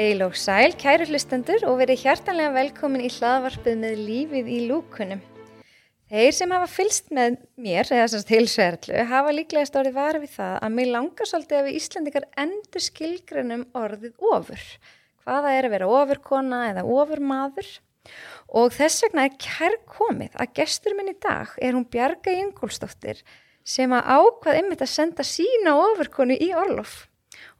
Heil og sæl, kæru hlustendur og verið hjartanlega velkomin í hlaðvarpið með lífið í lúkunum. Þeir sem hafa fylst með mér, eða þessast heilsverðlu, hafa líklega stórið varið við það að mér langar svolítið að við Íslandikar endur skilgrunum orðið ofur. Hvaða er að vera ofurkona eða ofurmaður? Og þess vegna er kær komið að gestur minn í dag er hún Bjarga Jungólsdóttir sem að ákvað ymmit að senda sína ofurkonu í Orlof.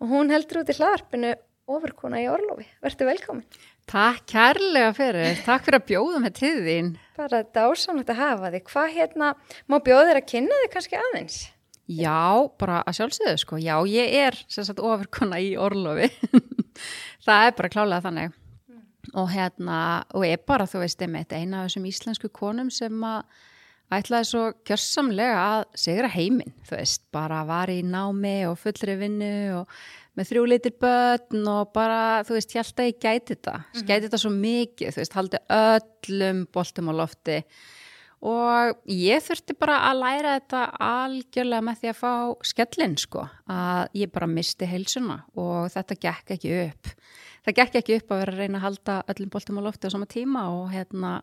Og hún heldur út í hlaðarpinu ofurkona í Orlofi. Verður velkomin. Takk kærlega fyrir, takk fyrir að bjóða með til þín. Bara dásamlegt að hafa þig. Hvað hérna, má bjóða þér að kynna þig kannski aðeins? Já, bara að sjálfsögðu sko. Já, ég er sagt ofurkona í Orlofi. það er bara klálega þannig. Mm. Og hérna, og ég er bara, þú veist, einmitt eina af þessum íslensku konum sem að ætlaði svo kjörsamlega að segra heiminn, þú veist, bara var í námi og fullri vinnu og með þrjú litir börn og bara, þú veist, ég held að ég gæti þetta. Mm -hmm. gæti þetta svo mikið, þú veist, haldi öllum boltum á lofti. Og ég þurfti bara að læra þetta algjörlega með því að fá skellin, sko, að ég bara misti heilsuna og þetta gekk ekki upp. Það gekk ekki upp að vera að reyna að halda öllum boltum á lofti á sama tíma og hérna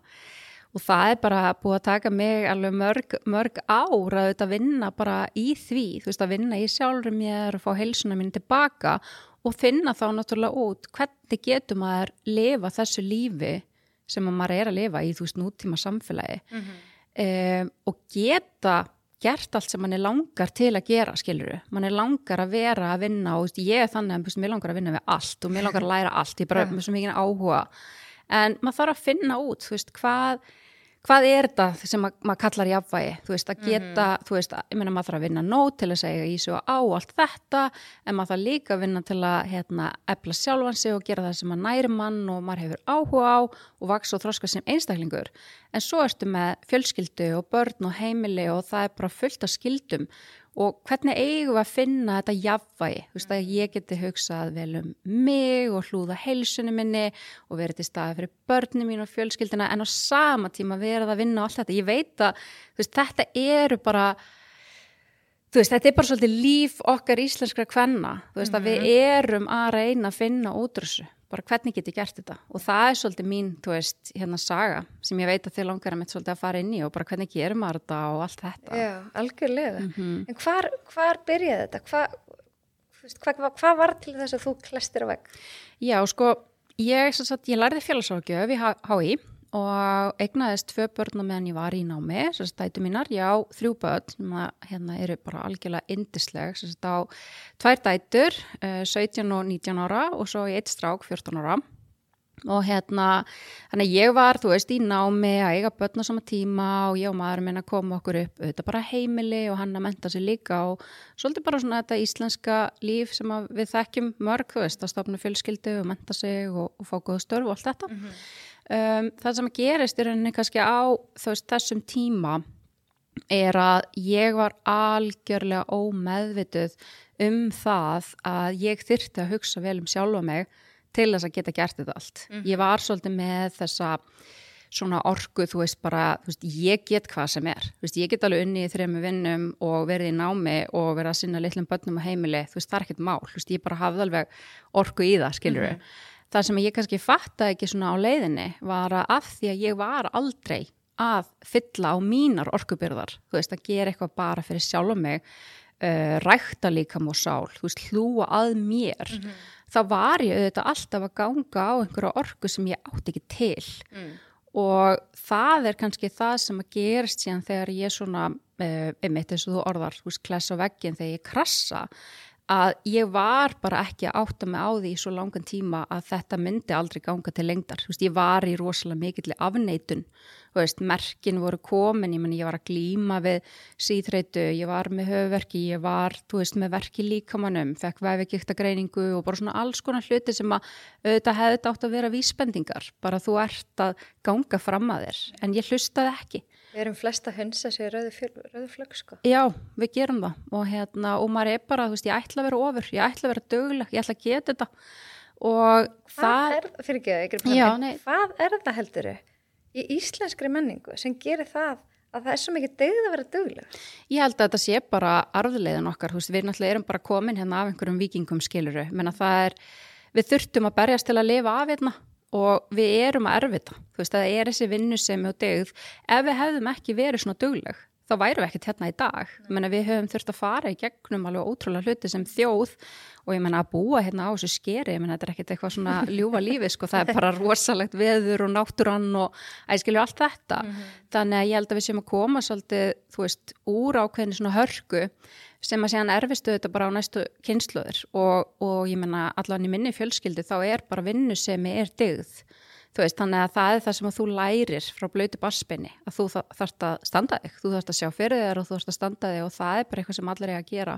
og það er bara búið að taka mig alveg mörg, mörg ár að þetta vinna bara í því, þú veist að vinna í sjálfur mér og fá heilsuna mín tilbaka og finna þá náttúrulega út hvernig getur maður lifa þessu lífi sem maður er að lifa í þú veist nútíma samfélagi. Mm -hmm. um, og geta gert allt sem mann er langar til að gera skiluru, mann er langar að vera að vinna og ég er þannig að mér langar að vinna við allt og mér langar að læra allt, ég er bara með svo mikið áhuga. En maður þarf að finna út, þú veist, hvað hvað er þetta sem mað, maður kallar jafnvægi, þú veist, að geta mm þú veist, ég menna maður þarf að vinna nót til að segja í sig og á allt þetta en maður þarf líka að vinna til að hérna, epla sjálfansi og gera það sem maður næri mann og maður hefur áhuga á og vaks og þróska sem einstaklingur. En svo ertu með fjölskyldu og börn og heimili og það er bara fullt af skildum og hvernig eigum við að finna þetta jafnvægi, þú veist að ég geti hugsað vel um mig og hlúða heilsunni minni og verið til staði fyrir börnum mín og fjölskyldina en á sama tíma verið að vinna allt þetta, ég veit að veist, þetta eru bara veist, þetta er bara svolítið líf okkar íslenskra kvenna, þú veist mm -hmm. að við mhm. erum að reyna að finna útrússu bara hvernig get ég gert þetta og það er svolítið mín, þú veist, hérna saga sem ég veit að þið langar að mitt svolítið að fara inn í og bara hvernig gerum maður þetta og allt þetta Já, algjörlega, mm -hmm. en hvar, hvar byrjaði þetta? Hva, hvað hva, hva var til þess að þú klestir á vegg? Já, sko, ég, sagt, ég lærði félagsákjöf í HÍ og eignaðist tvö börn meðan ég var í námi, þess að dætu mínar, já, þrjú börn sem að, hérna eru bara algjörlega indisleg, þess að á tvær dætur, uh, 17 og 19 ára og svo í eitt strák 14 ára og hérna, þannig að ég var, þú veist, í námi að eiga börn á sama tíma og ég og maður minna kom okkur upp auðvitað bara heimili og hann að menta sig líka og svolítið bara svona þetta íslenska líf sem við þekkjum mörg, þú veist, að stopna fjölskyldu og menta sig og, og fá góða störf og allt þetta. Mm -hmm. Um, það sem gerist í rauninni kannski á veist, þessum tíma er að ég var algjörlega ómeðvituð um það að ég þyrti að hugsa vel um sjálfa mig til þess að geta gert þetta allt. Mm -hmm. Ég var svolítið með þessa svona orgu, þú veist bara, þú veist, ég get hvað sem er. Þú veist, ég get alveg unni í þrejum vinnum og verið í námi og verið að sinna litlum börnum á heimili, þú veist, það er ekkert mál. Þú veist, ég bara hafði alveg orgu í það, skiljuru. Mm -hmm það sem ég kannski fatta ekki svona á leiðinni var að af því að ég var aldrei að fylla á mínar orkubyrðar, þú veist, að gera eitthvað bara fyrir sjálf og mig uh, rækta líka múr sál, þú veist, hlúa að mér, mm -hmm. þá var ég auðvitað alltaf að ganga á einhverja orku sem ég átti ekki til mm. og það er kannski það sem að gerist síðan þegar ég svona, uh, einmitt eins og þú orðar, þú veist, klessa veggin þegar ég krassa að ég var bara ekki að átta mig á því í svo langan tíma að þetta myndi aldrei ganga til lengdar. Veist, ég var í rosalega mikill afneitun, veist, merkin voru komin, ég, meni, ég var að glíma við síðreitu, ég var með höfverki, ég var veist, með verki líkamannum, fekk vefegikta greiningu og bara svona alls konar hluti sem að auðvitað hefði þetta átt að vera vísbendingar, bara þú ert að ganga fram að þér, en ég hlustaði ekki. Við erum flesta hunsa sér rauðu, rauðu flögg sko. Já, við gerum það. Og, hérna, og maður er bara, þú veist, ég ætla að vera ofur, ég ætla að vera döguleg, ég ætla að geta þetta. Og hvað það... Er, fyrir ekki, ekki, Já, hvað er það heldur í íslenskri menningu sem gerir það að það er svo mikið dögð að vera döguleg? Ég held að þetta sé bara arðleiðin okkar, þú veist, við náttúrulega erum bara komin hérna af einhverjum vikingum skiluru, menn að það er við þurftum að berjast til að lifa af hérna og við erum að erfita, þú veist, það er þessi vinnu sem er dögð, ef við hefðum ekki verið svona dögleg, þá værum við ekkert hérna í dag, menna við höfum þurft að fara í gegnum alveg ótrúlega hluti sem þjóð og ég menna að búa hérna á þessu skeri, menna þetta er ekkert eitthvað svona ljúfa lífi, sko, það er bara rosalegt veður og náttúrann og æskilju allt þetta, mm -hmm. þannig að ég held að við séum að koma svolítið, þú veist, úr ákveðinu svona hörku sem að séðan erfistu þetta bara á næstu kynsluður og, og ég menna allan í minni fjölskyldi þá er bara vinnu sem er digð veist, þannig að það er það sem þú lærir frá blötu barspenni að þú þarfst að standa þig, þú þarfst að sjá fyrir þér og þú þarfst að standa þig og það er bara eitthvað sem allir er að gera.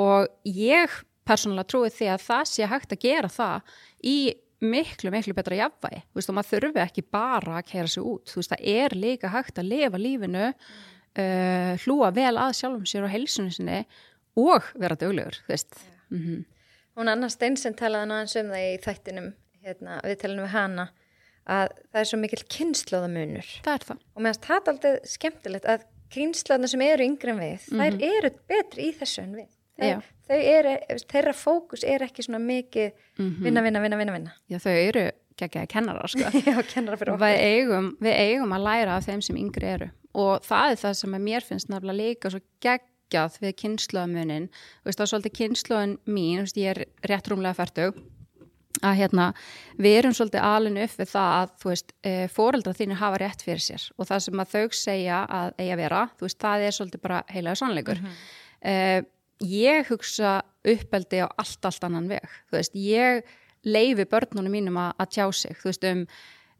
Og ég persónulega trúi því að það sé hægt að gera það í miklu, miklu betra jafnvægi, þú veist og maður þurfi ekki bara að kæra sig út, þú veist það er líka hægt að lifa lífinu mm uh, hlúa vel að sjálfum sér og heilsunni sinni og vera döglegur, þú veist. Mm -hmm. Hún Anna Steinsen talaði náðan um það í þættinum, hérna, við talum við hana, að það er svo mikil kynnslóðamunur. Það er það. Og finnst það alltaf skemmtilegt að kynnslóðana sem eru yngre en við, mm -hmm. þær mhm. eru betri í þessu en við. Þau, þau eru, þeirra fókus er ekki svona mikið -hmm. vinna, vinna, vinna, vinna, vinna. Já, þau eru geggjaði kennara, sko. Já, kennara fyrir okkur. Við eigum, við eigum að læra af þeim sem yngri eru og það er það sem mér finnst nefnilega líka svo geggjað við kynnslöðamunin það er svolítið kynnslöðun mín veist, ég er rétt rúmlega færtug að hérna, við erum svolítið alinu upp við það að þú veist e, fóreldra þínir hafa rétt fyrir sér og það sem að þau segja að eiga vera þú veist, það er svolítið bara heilaðu sannleikur mm -hmm. e, ég hugsa uppeldi á allt, allt annan veg þú veist, ég leifi börnunum mínum að, tjá sig, þú veist, um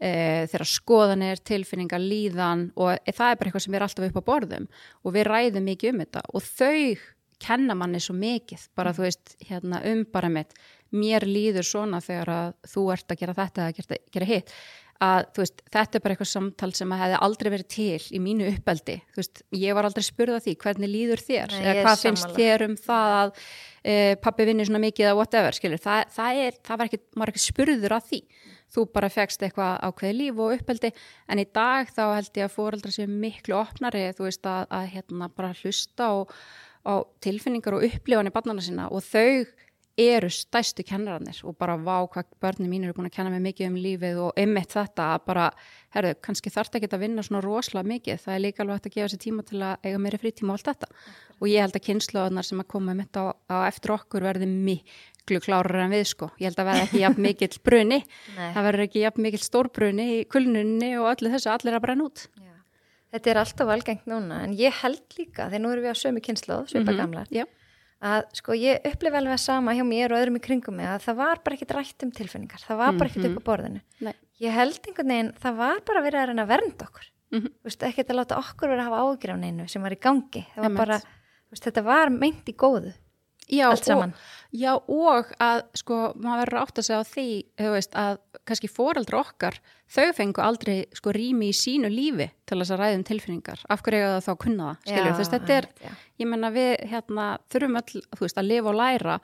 e, þeirra skoðanir, tilfinningar, líðan og það er bara eitthvað sem er alltaf upp á borðum og við ræðum mikið um þetta og þau kenna manni svo mikið bara þú veist, hérna um bara mitt mér líður svona þegar að þú ert að gera þetta eða gera, gera hitt að veist, þetta er bara eitthvað samtal sem að hefði aldrei verið til í mínu uppeldi. Veist, ég var aldrei spurða því hvernig líður þér Nei, eða hvað finnst samanlega. þér um það að e, pappi vinnir svona mikið eða whatever, skilur, það, það er það var ekki, ekki spurður að því. Þú bara fegst eitthvað ákveði líf og uppeldi en í dag þá held ég að fóreldra séu miklu opnari þú veist að, að hérna bara hlusta og, á tilfinningar og upplifanir barnana sína og þau eru stæstu kennarannir og bara vá hvað börnum mín eru búin að kenna mig mikið um lífið og ymmit þetta að bara, herru, kannski þarf þetta ekki að vinna svona rosalega mikið, það er líka alveg hægt að gefa sér tíma til að eiga meiri frítíma og allt þetta. Og ég held að kynnslóðunar sem að koma mitt á, á eftir okkur verði miklu klárar en við sko, ég held að verði ekki jafn mikill bruni, það verður ekki jafn mikill stórbruni í kulnunni og öllu þessu allir að brenna út. Já. Þetta er alltaf algengt núna en ég held líka, þegar nú erum við á sömu kynnslóð, svipa mm -hmm. gamlar, að sko ég upplifi alveg að sama hjá mér og öðrum í kringum mig að það var bara ekkit rætt um tilfinningar, það var bara ekkit upp á mhm. borðinu. Nei. Ég held einhvern veginn, það var bara verið að reyna að vernda okkur, mm -hmm. veist, ekkert að láta okkur verið að hafa ágjur af neinu sem var í gangi, það var bara, veist, þetta var meint í góðu já, allt saman. Og, já og að sko maður verður átt að segja á því veist, að kannski foreldra okkar þau fengu aldrei sko rými í sínu lífi til þess að ræðum tilfinningar. Af hverju það þá kunna það skilju þess þetta er, já. ég menna við hérna þurfum öll þú veist að lifa og læra.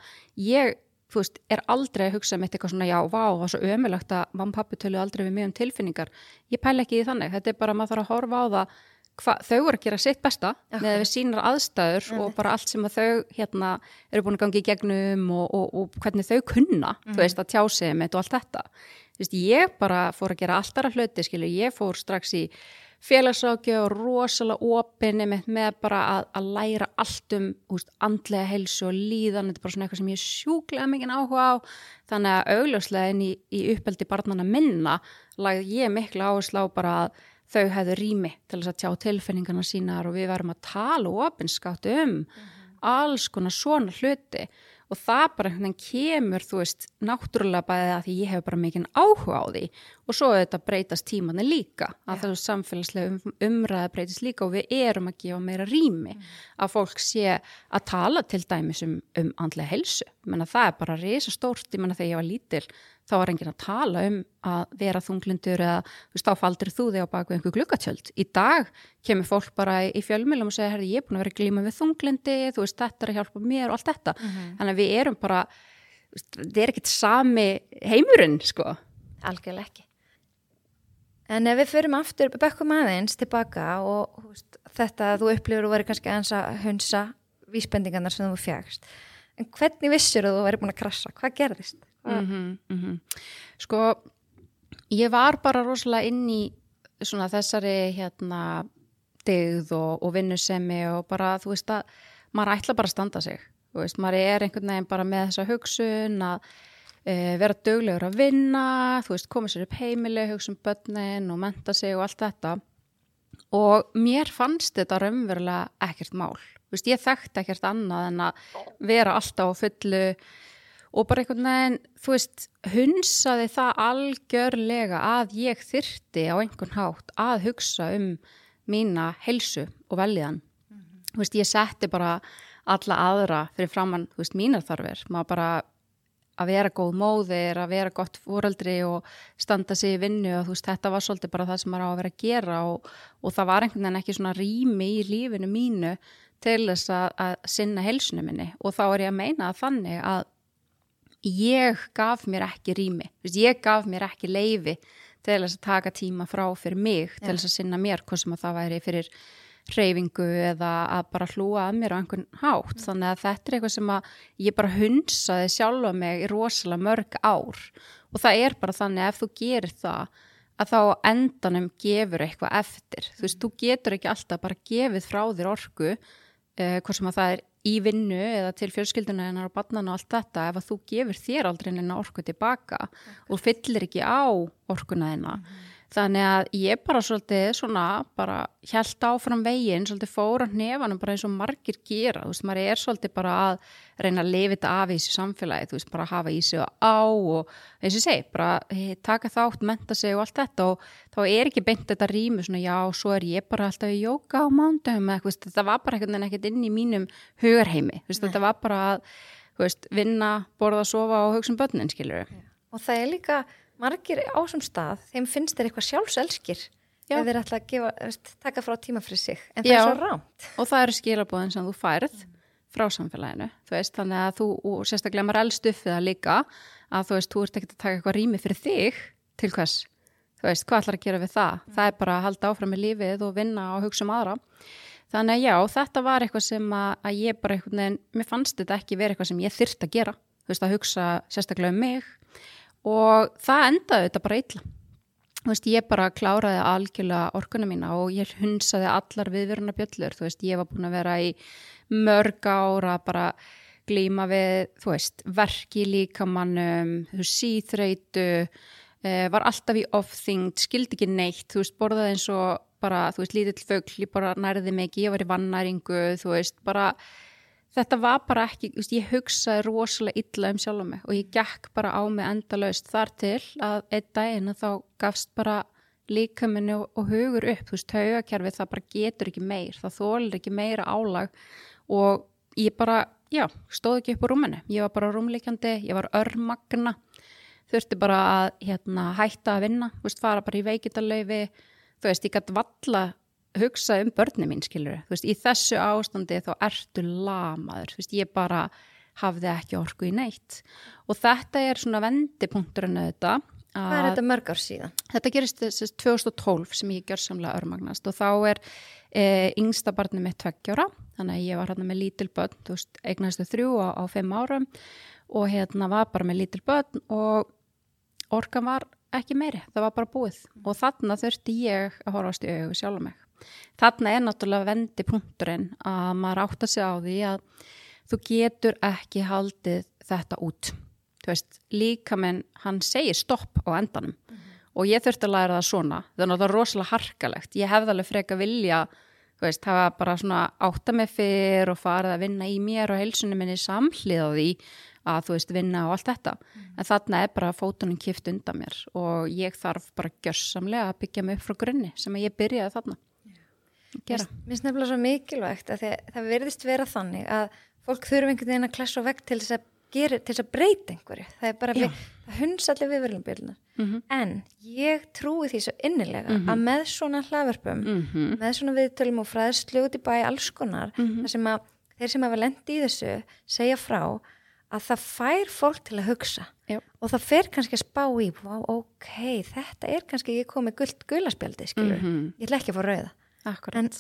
Ég þú veist, er aldrei að hugsa um eitthvað svona já, vá, það var svo ömulagt að mamma og pappi tölu aldrei við mjög um tilfinningar. Ég pæla ekki í þannig, þetta er bara að maður þarf að horfa á það hva, þau voru að gera sitt besta okay. með við sínar aðstæður mm. og bara allt sem að þau hérna, eru búin að gangi í gegnum og, og, og hvernig þau kunna mm. þú veist að tjá sig með allt þetta veist, ég bara fór að gera alltaf hluti skilju, ég fór strax í félagsákja og rosalega opinni með, með bara að, að læra allt um úst, andlega helsu og líðan þetta er bara svona eitthvað sem ég sjúklega mikið áhuga á þannig að augljóslega inn í, í uppeldi barnana minna lagði ég miklu áherslu á bara að þau hefðu rými til þess að tjá tilfinningarna sínar og við varum að tala og opinskátt um mm -hmm. alls konar svona hluti og það bara kemur þú veist náttúrulega bæðið að því ég hef bara mikinn áhuga á því og svo þetta breytast tímanni líka að þessu samfélagslega um, umræða breytist líka og við erum að gefa meira rými mm. að fólk sé að tala til dæmis um, um andlega helsu menna það er bara reysa stórt, ég menna þegar ég var lítil þá var enginn að tala um að vera þunglindur eða þú veist, þá faldir þú þig á baku einhver glukkatjöld. Í dag kemur fólk bara í fjölmjölum og segja, herri, ég er búin að vera glíma við þunglindi, þú veist, þetta er að hjálpa mér og allt þetta. Mm -hmm. Þannig að við erum bara, þetta er ekkit sami heimurinn, sko. Algjörlega ekki. En ef við förum aftur, bekkum aðeins tilbaka og veist, þetta að þú upplifur og verður kannski aðeins að hunsa vísbendingarnar sem þú fjagst. En hvernig vissir þú að þú verður búin að krasa? Hvað gerðist? Mm -hmm. Sko, ég var bara rosalega inn í svona þessari hérna digð og, og vinnusemi og bara, þú veist að maður ætla bara að standa sig, þú veist, maður er einhvern veginn bara með þessa hugsun að e, vera döglegur að vinna, þú veist, koma sér upp heimili, hugsa um börnin og menta sig og allt þetta. Og mér fannst þetta raunverulega ekkert mál, veist, ég þekkti ekkert annað en að vera alltaf á fullu og bara einhvern veginn, þú veist, hunsaði það algjörlega að ég þyrti á einhvern hátt að hugsa um mína helsu og veljiðan. Mm -hmm. Þú veist, ég setti bara alla aðra fyrir framann, þú veist, mínar þarfir. Maður bara að vera góð móðir, að vera gott fóreldri og standa sig í vinnu og þú veist, þetta var svolítið bara það sem maður á að vera að gera og, og það var einhvern veginn ekki svona rými í lífinu mínu til þess að, að sinna helsunu minni og þá er ég að meina að þannig að ég gaf mér ekki rými, ég gaf mér ekki leifi til þess að taka tíma frá fyrir mig, til þess að sinna mér hvað sem að það væri fyrir hreyfingu eða að bara hlúa að mér á einhvern hátt, mm. þannig að þetta er eitthvað sem að ég bara hunsaði sjálfa mig í rosalega mörg ár. Og það er bara þannig að ef þú gerir það að þá endanum gefur eitthvað eftir, þú veist, þú getur ekki alltaf bara gefið frá þér orku eh, hvað sem að það er í vinnu eða til fjölskylduna hennar og barnan og allt þetta ef að þú gefur þér aldrei hennar orku tilbaka okay. og fyllir ekki á orkuna hennar. Mm -hmm. Þannig að ég bara svolítið svona bara held áfram veginn, svolítið fóra hnefanum bara eins og margir gera, þú veist, maður er svolítið bara að reyna að lifa þetta af í þessu samfélagi, þú veist, bara hafa í sig og á og eins og segi, bara hey, taka þátt, menta sig og allt þetta. Og þá er ekki beint þetta rými svona já, svo er ég bara alltaf í jóka á mándum eða þetta var bara ekkert inn í mínum hugarheimi, þetta var bara að, veist, vinna, borða, sofa og hugsa um börnin, skilur. Og það er líka margir ásum stað, þeim finnst þeir eitthvað sjálfselskir ef þeir ætla að gefa, veist, taka frá tíma fyrir sig en það Já. er svo rámt og það eru skilabóðin sem þú færð mm. frá samfélaginu, þú veist, þannig að þú og sérstaklega maður við það líka að þú veist, þú ert ekkert að taka eitthvað rými fyrir þig til hvers, þú veist, hvað ætlar að gera við það, mm. það er bara að halda áfram með lífið og vinna og hugsa um aðra þannig að já, þetta var eitthvað sem að, að ég bara eitthvað, en mér fannst þetta ekki verið eitthvað sem ég þyrst að gera, þú veist, að hugsa sérstaklega um mig og það endaði þetta bara þú veist, ég bara kláraði algjörlega orkunum mína og ég hunsaði allar viðveruna bjöllur, þú veist, ég var búin að vera í mörg ára bara glíma við, þú veist, verki líkamannum, síþreitu, eh, var alltaf í off-thinged, skildi ekki neitt, þú veist, borðaði eins og bara, þú veist, lítill fögl, ég bara nærði ekki, ég var í vannæringu, þú veist, bara þetta var bara ekki, ég hugsaði rosalega illa um sjálf mig og ég gekk bara á mig endalaust þar til að einn daginn að þá gafst bara líkaminni og, og hugur upp, þú veist, haugakerfið það bara getur ekki meir, það þólir ekki meira álag og ég bara, já, stóð ekki upp á rúminu, ég var bara rúmleikandi, ég var örmagna, þurfti bara að hérna, hætta að vinna, þú veist, fara bara í veikindalöfi, þú veist, ég gæti valla hugsa um börnum mín, skilur veist, í þessu ástandi þá ertu lamaður, veist, ég bara hafði ekki orku í neitt. Og þetta er svona vendipunkturinn auðvitað Hvað er þetta mörg ár síðan? Þetta gerist þessi 2012 sem ég gjör samlega örmagnast. Og þá er e, yngsta barni með tveggjára, þannig að ég var hérna með lítil börn, þú veist, eignastu þrjú á, á fimm árum og hérna var bara með lítil börn og orkan var ekki meiri, það var bara búið. Og þarna þurfti ég að horfast í auðu sjálf mig Þarna er náttúrulega vendi punkturinn að maður átt að segja á því að þú getur ekki haldið þetta út. Þú veist, líkamenn, hann segir stopp á endanum mm -hmm. og ég þurfti að læra það svona, það er rosalega harkalegt. Ég hefði alveg freka vilja, þú veist, hafa bara svona átta mig fyrr og farið að vinna í mér og heilsunum minni samhlið á því að þú veist vinna og allt þetta mm. en þarna er bara fótunum kift undan mér og ég þarf bara gjörsamlega að byggja mig upp frá grunni sem ég byrjaði þarna gera. Mér finnst nefnilega svo mikilvægt að það verðist vera þannig að fólk þurfum einhvern veginn að klessa og vekk til þess að gera, til þess að breyta einhverju. Það er bara við, það hunds allir viðverðlumbjörlunar. Mm -hmm. En ég trúi því svo innilega mm -hmm. að með svona hlaðverpum, mm -hmm. með svona viðtölum og fræðslu út í bæ alls konar, mhm. þar sem að þeir sem hafa lendi í þessu segja frá að það fær fólk til að hugsa Já. og það fer kannski að spá í ok, þetta er kannski ekki komið gullt gulaspjaldi, skilur, mhm. ég ætla ekki að fá rauða Akkurat. En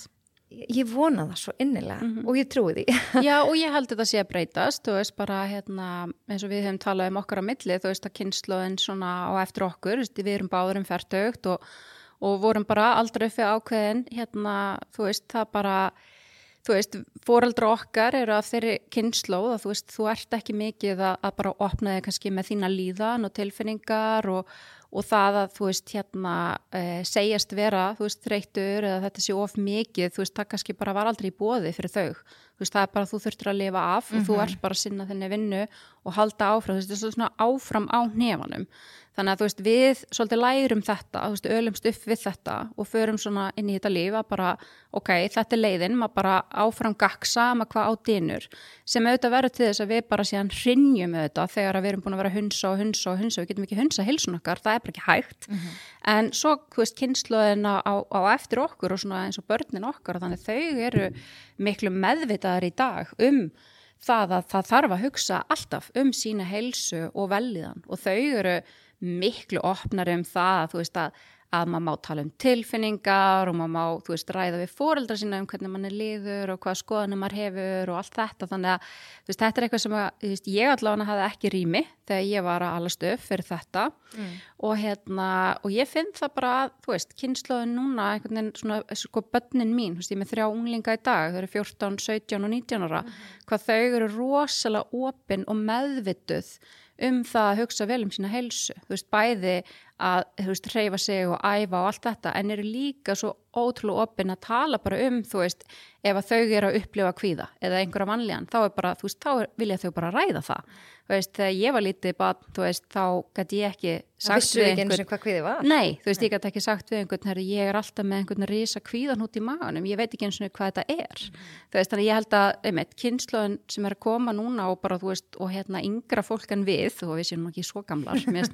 Ég, vona það svo innilega Mhm. og ég trúi því. Já, og ég held þetta sé að breytast, þú veist, bara hérna, eins og við hefum talað um okkar á milli, þú veist, að kynnslóðin svona á eftir okkur, veist, við erum báður um færtugt og, og vorum bara aldrei uppi ákveðin, hérna, þú veist, það bara, þú veist, fóreldra okkar eru af þeirri kynnslóð að þú veist, þú ert ekki mikið að, að bara opna þig kannski með þína líðan og tilfinningar og, og það að þú veist hérna e, segjast vera, þú veist, þreytur eða þetta sé of mikið, þú veist, það kannski bara var aldrei í bóði fyrir þau, veist, það er bara þú þurftur að lifa af og þú ert bara að sinna þenni vinnu og halda áfram, þú veist, þetta er svona áfram á nefanum, þannig að þú veist, við svolítið lærum þetta, þú veist, ölumst upp við þetta og förum svona inn í þetta líf að bara, ok, þetta er leiðin, maður bara áfram gaksa, maður hvað á dynur sem auðvitað verður til þess að við bara síðan hrinjum auðvitað þegar að við erum búin að vera að hunsa og hunsa og hunsa, við getum ekki hunsa hilsun okkar, það er bara ekki hægt. En svo, þú veist, kynnslóðin á, á, eftir okkur og svona eins og börnin okkar og þannig þau eru miklu meðvitaðar í dag um það að það þarf að hugsa alltaf um sína heilsu og velliðan og þau eru miklu opnari um það, þú veist, að að maður má tala um tilfinningar og maður má, þú veist, ræða við fóreldra sína um hvernig mann er liður og hvað skoðanum maður hefur og allt þetta. Þannig að, þú veist, þetta er eitthvað sem að, þú veist, ég allavega hafði ekki rými þegar ég var að alast upp fyrir þetta. Og hérna, og ég finn það bara að, þú veist, kynnslóðin núna einhvern veginn svona, sko, börnin mín, þú veist, ég með þrjá unglinga í dag, þau eru 14, 17 og 19 ára, hvað þau eru rosalega opin og meðvituð um það að hugsa vel um sína heilsu, þú veist, bæði að, þú veist, hreyfa sig og æfa og allt þetta, en eru líka svo ótrúlega opinn að tala bara um, þú veist, ef að þau eru að upplifa kvíða eða einhverja vanlíðan, þá er bara, þú veist, þá er, vilja þau bara ræða það. Þú veist, þegar ég var lítið bara, þú veist, þá gæti ég ekki Það sagt vissu ekki eins og hvað kviði var. Nei, þú veist, ég gæti ekki sagt við einhvern, herri, ég er alltaf með einhvern risa kvíðan út í maganum, ég veit ekki eins og hvað þetta er. Þú veist, þannig ég held að, einmitt, kynnslóðin sem er að koma núna og bara, þú veist, og hérna yngra fólk en við, og við séum nú ekki svo gamlar, mér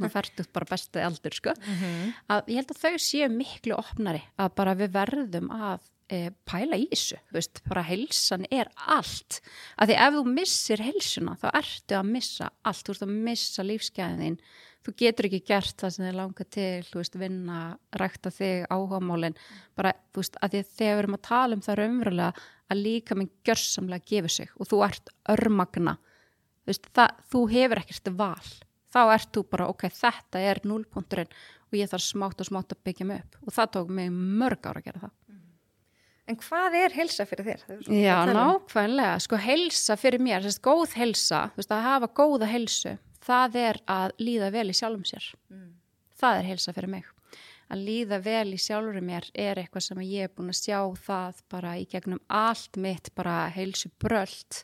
finnst nú færtugt bara bestið aldur, sko, að ég held að þau séu miklu opnari, að bara við verðum að e, pæla í þessu, veist, bara heilsan er allt, að því ef þú missir heilsuna, þá ertu að missa allt, þú ert að missa lífsgæðin þú getur ekki gert það sem þið langar til, þú veist, vinna, rækta þig, áhugamálin, bara, þú veist, að því þegar við erum að tala um það raunverulega að líka minn gjörsamlega gefur sig og þú ert örmagna, þú veist, það, þú hefur ekkert val, þá ert þú bara, ok, þetta er núlpunturinn og ég þarf smátt og smátt að byggja mig upp og það tók mig mörg ára að gera það. En hvað er helsa fyrir þér? Já, um. nákvæmlega, sko helsa fyrir mér, þess góð helsa, veist, að hafa góða helsu, það er að líða vel í sjálfum sér. Það er helsa fyrir mig. Að líða vel í sjálfurum mér er eitthvað sem ég er búin að sjá það bara í gegnum allt mitt, bara helsu brölt,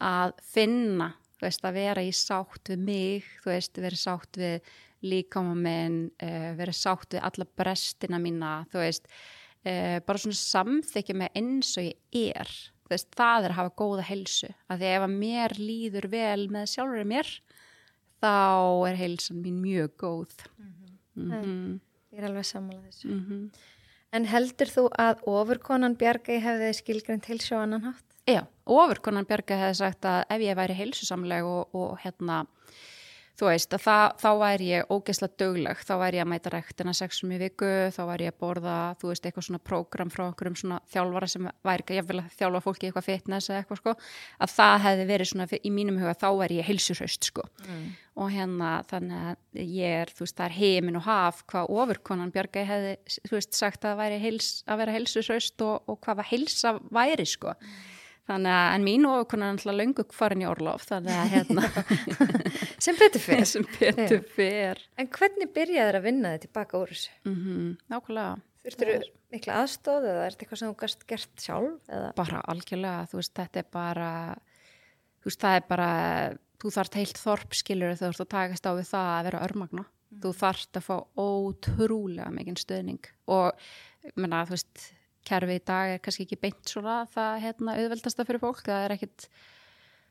að finna, þú veist, að vera í sátt við mig, þú veist, vera sátt við líkama minn, uh, vera sátt við alla brestina mína, þú veist, uh, bara svona samþykja mig eins og ég er þú veist, það er að hafa góða helsu að því ef að mér líður vel með sjálfur mér þá er helsan mín mjög góð mm Ég er alveg sammála þessu. -hmm. En heldur þú að ofurkonan Bjargei hefði skilgrind heilsu á annan hátt? Já, ofurkonan Bjarga hefði sagt að ef ég væri heilsusamleg og, og hérna þú veist, að það, þá væri ég ógeðslega dögleg, þá væri ég að mæta rektina sexum í viku, þá væri ég að borða þú veist, eitthvað svona prógram frá einhverjum svona þjálfara sem væri ekki, ég vil að þjálfa fólki eitthvað fitness eða eitthvað sko, að það hefði verið svona í mínum huga, þá væri ég heilsurhaust sko. Mm. og hérna þannig að ég er, þú veist, það er heimin og haf hvað ofurkonan Bjarga hefði, þú veist, sagt að, heils, að vera heilsurhaust og, og hvað var heilsa væri sko Þannig að, en mín ofurkona er alltaf löngu farin í orlof, þannig að hérna, Sem betur fyrir. sem betur fer. En hvernig byrjaði þér að vinna þig tilbaka úr þessu? Mm nákvæmlega, Þurftur þú mikla aðstóð eða er þetta eitthvað sem þú gast gert sjálf? Eða? bara algjörlega, þú veist, þetta er bara, þú veist, það er bara, þú þarft heilt þorp skilur þú þarft að takast á við það að vera örmagna. Þú þarft að fá ótrúlega mikinn stöðning og, menna, þú veist, kerfi í dag er kannski ekki beint svona það, hérna, auðveldasta fyrir fólk, það er ekkit,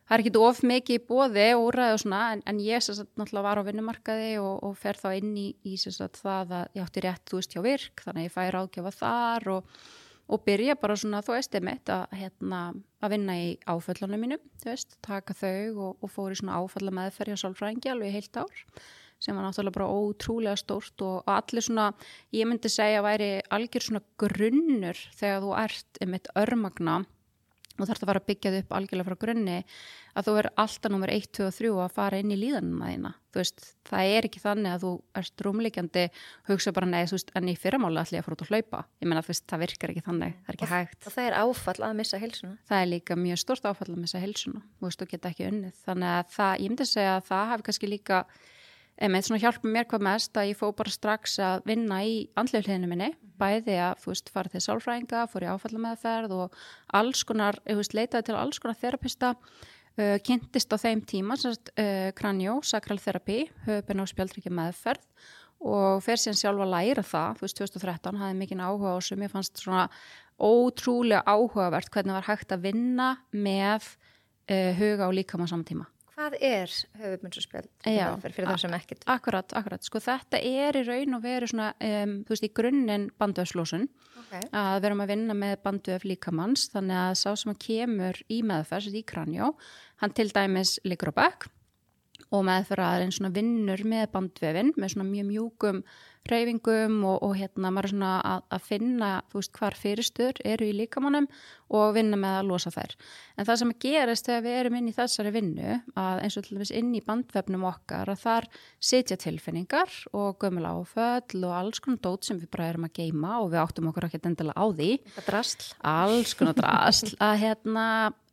það er ekkit of mikið í bóði og úræði og svona, en, en ég sagt náttúrulega var á vinnumarkaði og, og fer þá inn í, í sagt það að ég átti rétt, þú veist, hjá virk, þannig að ég fæ ráðgjafa þar og, og byrja bara svona, þú veist, einmitt að, hérna, að vinna í áföllunum mínum, veist, taka þau og, og fór í svona áfalla meðferð hjá sálfræðingi alveg heilt ár, sem var náttúrulega bara ótrúlega stórt og allir svona, ég myndi segja væri algjör svona grunnur þegar þú ert um eitt örmagna og þarf það að fara að byggja þið upp algjörlega frá grunni að þú er alltaf nummer 1, 2 og 3 að fara inn í líðanina þína veist, það er ekki þannig að þú erst rúmleikjandi hugsa bara neð, þú veist, en í fyrramála ætlum ég að fara út að hlaupa, ég menna að það virkar ekki þannig, það er ekki hægt. Og það er áfall að missa helsuna. Það er líka mjög stort áfall að missa helsuna, þú veist, þú geta ekki unnið, þannig að það, ég myndi að segja að það hafi kannski líka með svona hjálpa mér hvað mest að ég fó bara strax að vinna í andleifliðinu minni, bæði að þú veist fara til sálfræðinga, fór í áfallameðferð og alls konar, ég veist leitaði til alls konar þerapista, uh, kynntist á þeim tíma, svona uh, kranjó, sakralþerapi, höfubin á spjaldriki meðferð og fer síðan sjálfa að læra það, þú veist 2013 hafði mikinn áhuga á sem ég fannst svona ótrúlega áhugavert hvernig var hægt að vinna með uh, huga og líkama samtíma Hvað er höfubundsspjöld fyrir það sem ekkert? Akkurat, akkurat. Sko þetta er í raun og veru svona, um, þú veist, í grunninn bandöfslósun okay. að verum að vinna með bandöf líkamanns þannig að sá sem að kemur í meðferð, í kranjó, hann til dæmis liggur á bekk og meðferðarinn svona vinnur með bandvefin með svona mjög mjúkum reyfingum og, og hérna maður svona að, að finna þú veist hvar fyrirstur eru í líkamannum og vinna með að losa þær. En það sem gerist þegar við erum inn í þessari vinnu að eins og til dæmis inn í bandvefnum okkar að þar setja tilfinningar og gömul áföll og alls konar dót sem við bara erum að geima og við áttum okkur ekki endilega á því. Alls konar drasl. Að hérna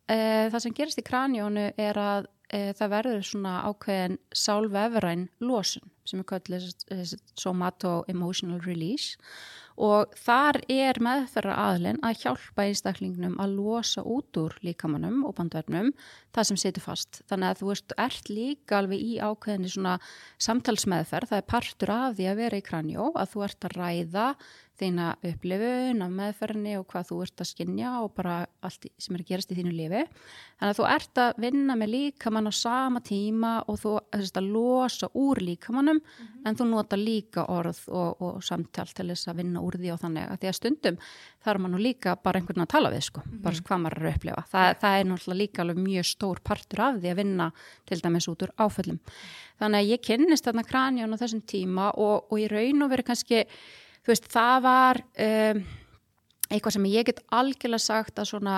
e, það sem gerist í kranjónu er að e, það verður svona ákveðin sálvefræn losun sem er kallið somato-emotional release og þar er meðferðar aðlinn að hjálpa einstaklingnum að losa út úr líkamannum og bandverðnum það sem setur fast. Þannig að þú veist, ert líka alveg í ákveðinni svona samtalsmeðferð, það er partur af því að vera í kranjó, að þú ert að ræða þína upplifun af meðferðinni og hvað þú ert að skinja og bara allt sem er að gerast í þínu lifi. Þannig að þú ert að vinna með líkamann á sama tíma og þú ert að losa úr líkamannum mm -hmm. en þú nota líka orð og, og samtal til þess að vinna úr því og þannig að því að stundum þarf mann líka bara einhvern veginn að tala við sko, mm -hmm. bara hvað maður er að upplifa. Það, það er náttúrulega líka alveg mjög stór partur af því að vinna til dæmis út úr áföllum. Þannig að ég kynnist þarna kranján á þessum tíma og, og þú veist, það var um, eitthvað sem ég get algjörlega sagt að svona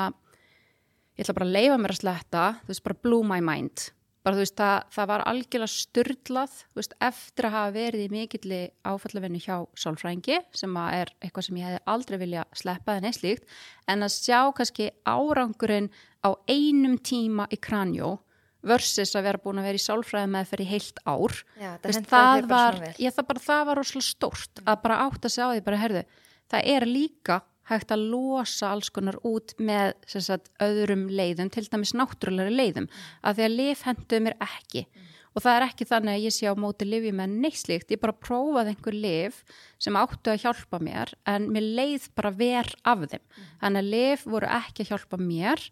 ég ætla bara að leifa mér að sletta þú veist, bara blew my mind. Bara þú veist, það, það var algjörlega styrlað þú veist, eftir að hafa verið í mikilli áfallavennu hjá sálfrængi sem að er eitthvað sem ég hef aldrei vilja sleppa en eitt en að sjá kannski árangurinn á einum tíma í kranjó versus að vera búin að vera í sálfræði með fyrir heilt ár já, Vist, það, var, ég, það, bara, það var rosalega stórt að bara átt að segja á því bara, herðu, það er líka hægt að losa alls konar út með sagt, öðrum leiðum, til dæmis náttúrulega leiðum, að því að lif hendur mér ekki mm. og það er ekki þannig að ég sé á móti lifi með neitt ég bara prófaði einhver lif sem áttu að hjálpa mér en mér leið bara verð af þeim mm. þannig að lif voru ekki að hjálpa mér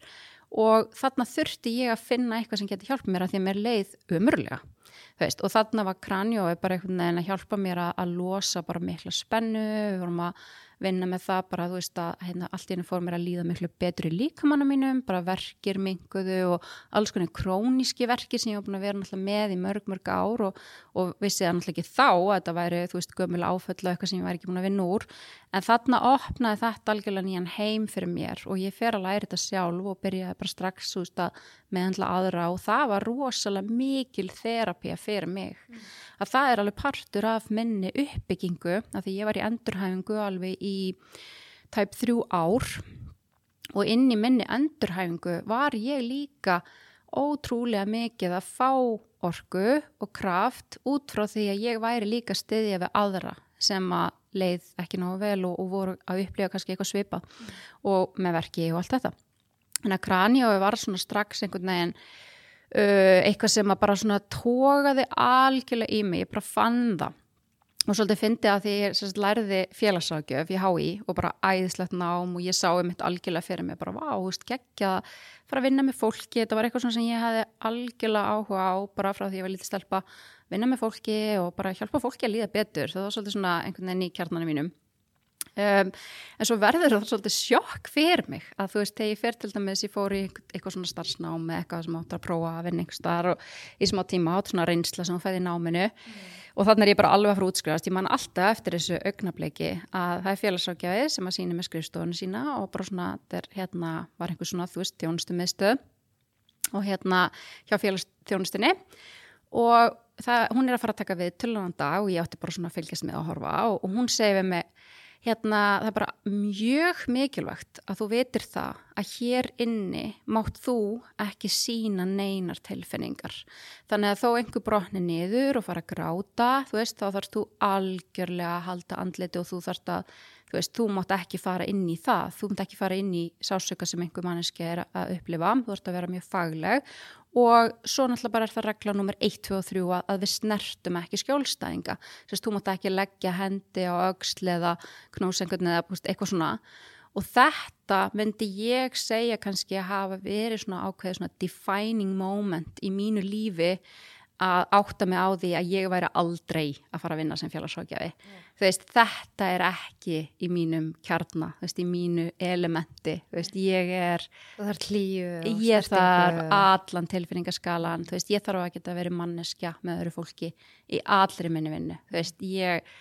og þarna þurfti ég að finna eitthvað sem getur hjálpa mér að því að mér leið umurlega og þarna var Kranjói bara einhvern veginn að hjálpa mér að, að losa bara mikla spennu, við vorum að vinna með það bara þú veist að hérna, allt í henni fór mér að líða miklu betur í líkamannum mínum, bara verkir minguðu og alls konar króníski verkir sem ég var búin að vera með í mörg mörg ár og, og vissi það náttúrulega ekki þá að þetta væri þú veist gömul áföll og eitthvað sem ég væri ekki búin að vinna úr en þarna opnaði þetta algjörlega nýjan heim fyrir mér og ég fer að læra þetta sjálf og byrjaði bara strax veist að meðhandla aðra og það var rosalega mikil þerapía fyrir mig mm. að það er alveg partur af minni uppbyggingu að því ég var í endurhæfingu alveg í tæp þrjú ár og inn í minni endurhæfingu var ég líka ótrúlega mikið að fá orgu og kraft út frá því að ég væri líka stiðja við aðra sem að leið ekki náðu vel og, og voru að upplifa kannski eitthvað svipa mm. og með verki og allt þetta. Þannig að Kranjói var svona strax einhvern veginn uh, eitthvað sem að bara svona tókaði algjörlega í mig, ég bara fann það og svolítið fyndi að því ég sérst, læriði félagságjöf í HÍ og bara æðislegt nám og ég sá um mitt algjörlega fyrir mig bara vá, þú veist, geggja fara að vinna með fólki, þetta var eitthvað sem ég hefði algjörlega áhuga á bara frá því ég var lítið stelpa, vinna með fólki og bara hjálpa fólki að líða betur, það var svolítið svona einhvern veginn í kjarnanum mínum Um, en svo verður það svolítið sjokk fyrir mig að þú veist, þegar ég fer til dæmis ég fór í eitthvað svona starfsnám með eitthvað sem áttur að prófa að vinna einhver starf og í smá tíma átt svona reynsla sem hún fæði í náminu. Mm. og þannig er ég bara alveg að fara útskrifast. Ég man alltaf eftir þessu augnabliki að það er félagsákjafi sem að sína með skrifstofunni sína og bara svona, þetta hérna var einhver svona, þú veist, þjónustu miðstöð og hérna hjá félagsþjónustinni og það, hún er að fara að taka við tölunum dag og ég átti bara svona að fylgjast með að horfa og, og hún segi við mig hérna það er bara mjög mikilvægt að þú veitir það að hér inni mátt þú ekki sína neinar tilfinningar. Þannig að þó einhver brotni niður og fara að gráta, þú veist, þá þarfst þú algjörlega að halda andliti og þú þarfst að, þú veist, þú mátt ekki fara inn í það. Þú mátt ekki fara inn í sásöka sem einhver manneski er að upplifa, þú þarfst að vera mjög fagleg og svo náttúrulega bara er það regla nummer 1, 2 og 3 að, við snertum ekki skjólstæðinga. Þess að þú mátt ekki leggja hendi á auksl eða knósengun eða eitthvað svona. Og þetta myndi ég segja kannski að hafa verið svona ákveðið svona defining moment í mínu lífi að átta mig á því að ég væri aldrei að fara að vinna sem félagsrákjafi yeah. þú veist, þetta er ekki í mínum kjarna, þú veist, í mínu elementi, þú veist, ég er þú þarf hlýju ég þarf allan tilfinningaskalan þú veist, ég þarf að geta verið manneskja með öðru fólki í allri minni vinnu þú veist, ég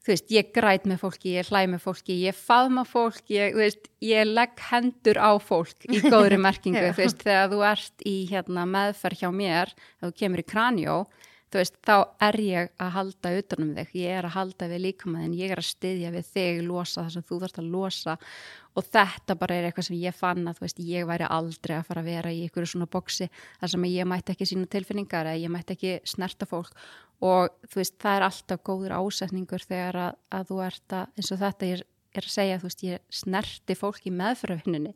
þú veist, ég græt með fólki, ég hlæ með fólki, ég faðma fólk, ég, veist, ég legg hendur á fólk í góðri merkingu, þú veist, þegar þú ert í hérna, meðferð hjá mér, þú kemur í kranjó, þú veist, þá er ég að halda utanum þig, ég er að halda við líkamæðin, ég er að styðja við þig, losa það sem þú þarfst að losa. Og þetta bara er eitthvað sem ég fann að, þú veist, ég væri aldrei að fara að vera í ykkur svona boksi þar sem ég mætti ekki sína tilfinningar eða ég mætti ekki snerta fólk. Og þú veist, það er alltaf góður ásetningur þegar að, að þú ert að, eins og þetta ég er að segja, þú veist, ég snerti fólk í meðfrafinninni.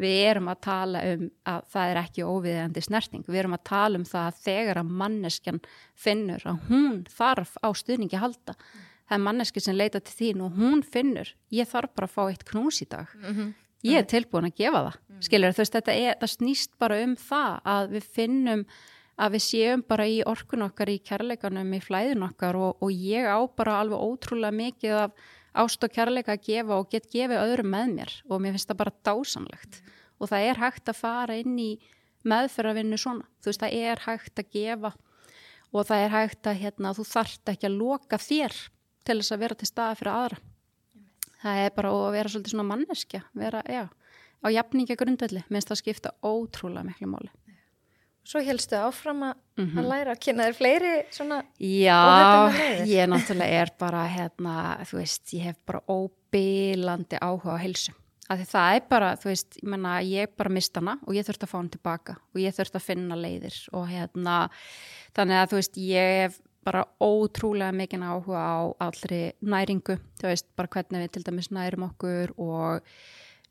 Við erum að tala um að það er ekki óviðjandi snerting. Við erum að tala um það að þegar að manneskjan finnur að hún þarf á stuðningi halda. Það er manneski sem leita til þín og hún finnur, ég þarf bara að fá eitt knús í dag. Mm -hmm. Ég er tilbúin að gefa það. Mm. Skilur, þú veist, þetta er, það snýst bara um það að við finnum að við séum bara í orkun okkar, í kærleikanum, í flæðin okkar og, og ég á bara alveg ótrúlega mikið af ást og kærleika að gefa og get gefið öðrum með mér og mér finnst það bara dásamlegt mm. og það er hægt að fara inn í meðferðarvinnu svona, þú veist það er hægt að gefa og það er hægt að hérna, þú þart ekki að loka þér til þess að vera til staða fyrir aðra mm. það er bara að vera svolítið svona manneskja vera, já, á jafninga grundvelli minnst það skipta ótrúlega miklu móli Svo helstu áfram að, mm -hmm. að læra að kynna þér fleiri svona Já, ég náttúrulega er bara hérna, þú veist, ég hef bara óbílandi áhuga á helsu af því það er bara, þú veist, ég menna ég bara mist hana og ég þurft að fá hann tilbaka og ég þurft að finna leiðir og hérna, þannig að þú veist, ég hef bara ótrúlega mikinn áhuga á allri næringu, þú veist, bara hvernig við til dæmis nærum okkur og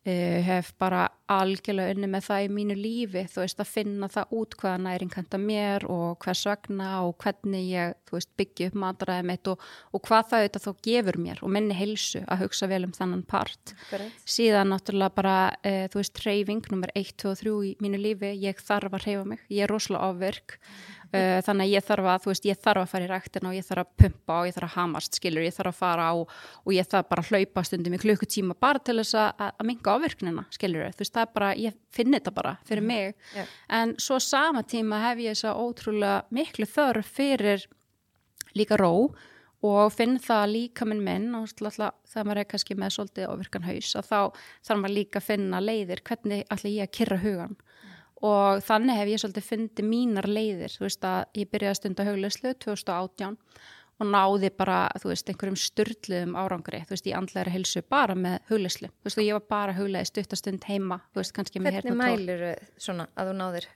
Uh, hef bara algjörlega unni með það í mínu lífi, þú veist að finna það út hvaða næring henda mér og hvers vegna og hvernig ég veist, byggja upp mataræðið mitt og, og hvað það auðvitað þó gefur mér og minni heilsu að hugsa vel um þannan part Great. síðan náttúrulega bara uh, þú veist, reyfing, nummer 1, 2 og 3 í mínu lífi, ég þarf að reyfa mig ég er rosalega ofverk mm uh, þannig að ég þarf að, þú veist, ég þarf að fara í ræktina og ég þarf að pumpa og ég þarf að hamast skilur, ég þarf að fara á og ég þarf bara að hlaupa stundum í klukkutíma bara til þess að, að minga áverknina skilur, þú veist, það er bara, ég finn þetta bara fyrir mhm. mig, yeah. en svo sama tíma hef ég þess að ótrúlega miklu þörf fyrir líka ró og finn það líka minn minn og það maður er kannski með svolítið ofirkan haus að þá þarf maður líka að finna leiðir hvernig ætla ég að kyrra hugan og þannig hef ég svolítið fundið mínar leiðir, þú veist að ég byrjaði að stunda haugleislu 2018 og náði bara, þú veist, einhverjum störtluðum árangri, þú veist, í andlæri helsu bara með haugleislu, þú veist, og ég var bara haugleið stuttastund heima, þú veist, kannski með hérna Hvernig mælur svona að þú náðir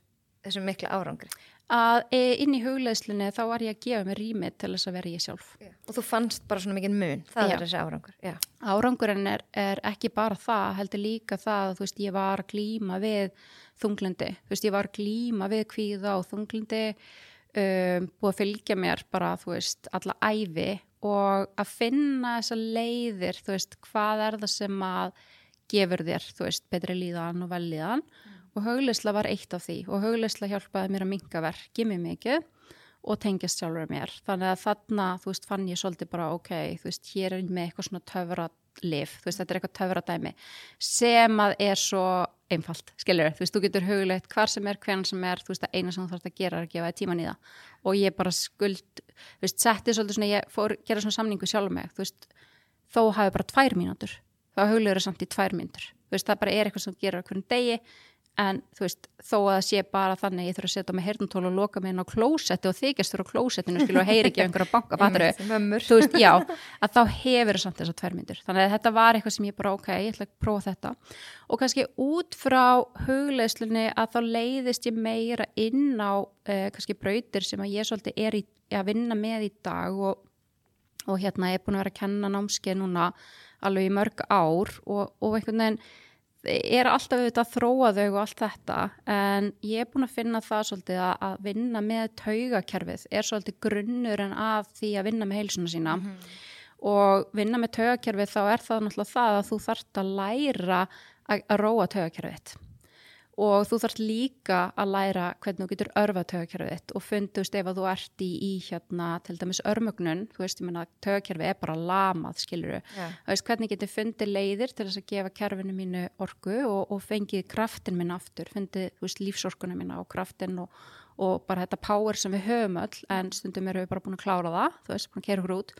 þessum mikla árangri? Að e, inn í haugleislunni þá var ég að gefa mig rými til þess að vera ég sjálf. Já. Og þú fannst bara svona mikið mun, það Já. er þessi árangur. Já. Árangurinn er, er ekki bara það, heldur líka það, þú veist, ég var að klíma við þunglindi, þú veist ég var glíma við kvíða og þunglindi um, búið að fylgja mér bara þú veist alla æfi og að finna þessa leiðir þú veist hvað er það sem að gefur þér þú veist betri líðan og velliðan mm. og haugleisla var eitt af því og haugleisla hjálpaði mér að minga verki mjög mikið og tengjast sjálfur mér þannig að þarna þú veist fann ég svolítið bara ok þú veist hér er ég með eitthvað svona töfra lif, þú veist, þetta er eitthvað töfradæmi sem að er svo einfalt, skilur, þú veist, þú getur hugleitt hvar sem er, hvern sem er, þú veist, að eina sem þú þarfst að gera er að gefa þér tíman í það. Og ég bara skuld, þú veist, setti svolítið svona, ég fór gera svona samningu sjálf með, þú veist, þó hafi bara tvær mínútur, þá huglegur það samt í tvær mínútur, þú veist, það bara er eitthvað sem þú gerir á hvernig degi en þú veist, þó að það sé bara þannig ég þurfa að setja með heyrnatól og loka mig inn á klósetti og þykjast þurfa klósettinu skilur og heyri ekki einhverja banka, fattur þú veist, já, að þá hefur það samt þessar tværmyndur, þannig að þetta var eitthvað sem ég bara ok, ég ætla að prófa þetta. Og kannski út frá hugleiðslunni að þá leiðist ég meira inn á uh, kannski brautir sem að ég svolítið er í, að vinna með í dag og, og hérna ég er búin að vera að kenna námskeið núna alveg í mörg ár og, og einhvern veginn er alltaf auðvitað að þróa þau og allt þetta en ég er búin að finna það svolítið að, að vinna með taugakerfið er svolítið grunnur en að því að vinna með heilsuna sína mm -hmm. og vinna með taugakerfið þá er það náttúrulega það að þú þart að læra að, að róa taugakerfið og þú þarf líka að læra hvernig þú getur örfa tögakerfið og fundust ef að þú ert í, í hérna til dæmis örmögnun, þú veist, ég menna tögakerfið er bara lamað, skiluru yeah. þú veist, hvernig getur fundið leiðir til þess að gefa kerfinu mínu orgu og, og fengið kraftin minn aftur, fundið, þú veist, lífsorkunum mína og kraftin og, og bara þetta power sem við höfum öll en stundum erum við bara búin að klára það, þú veist, búin að kera okkur út.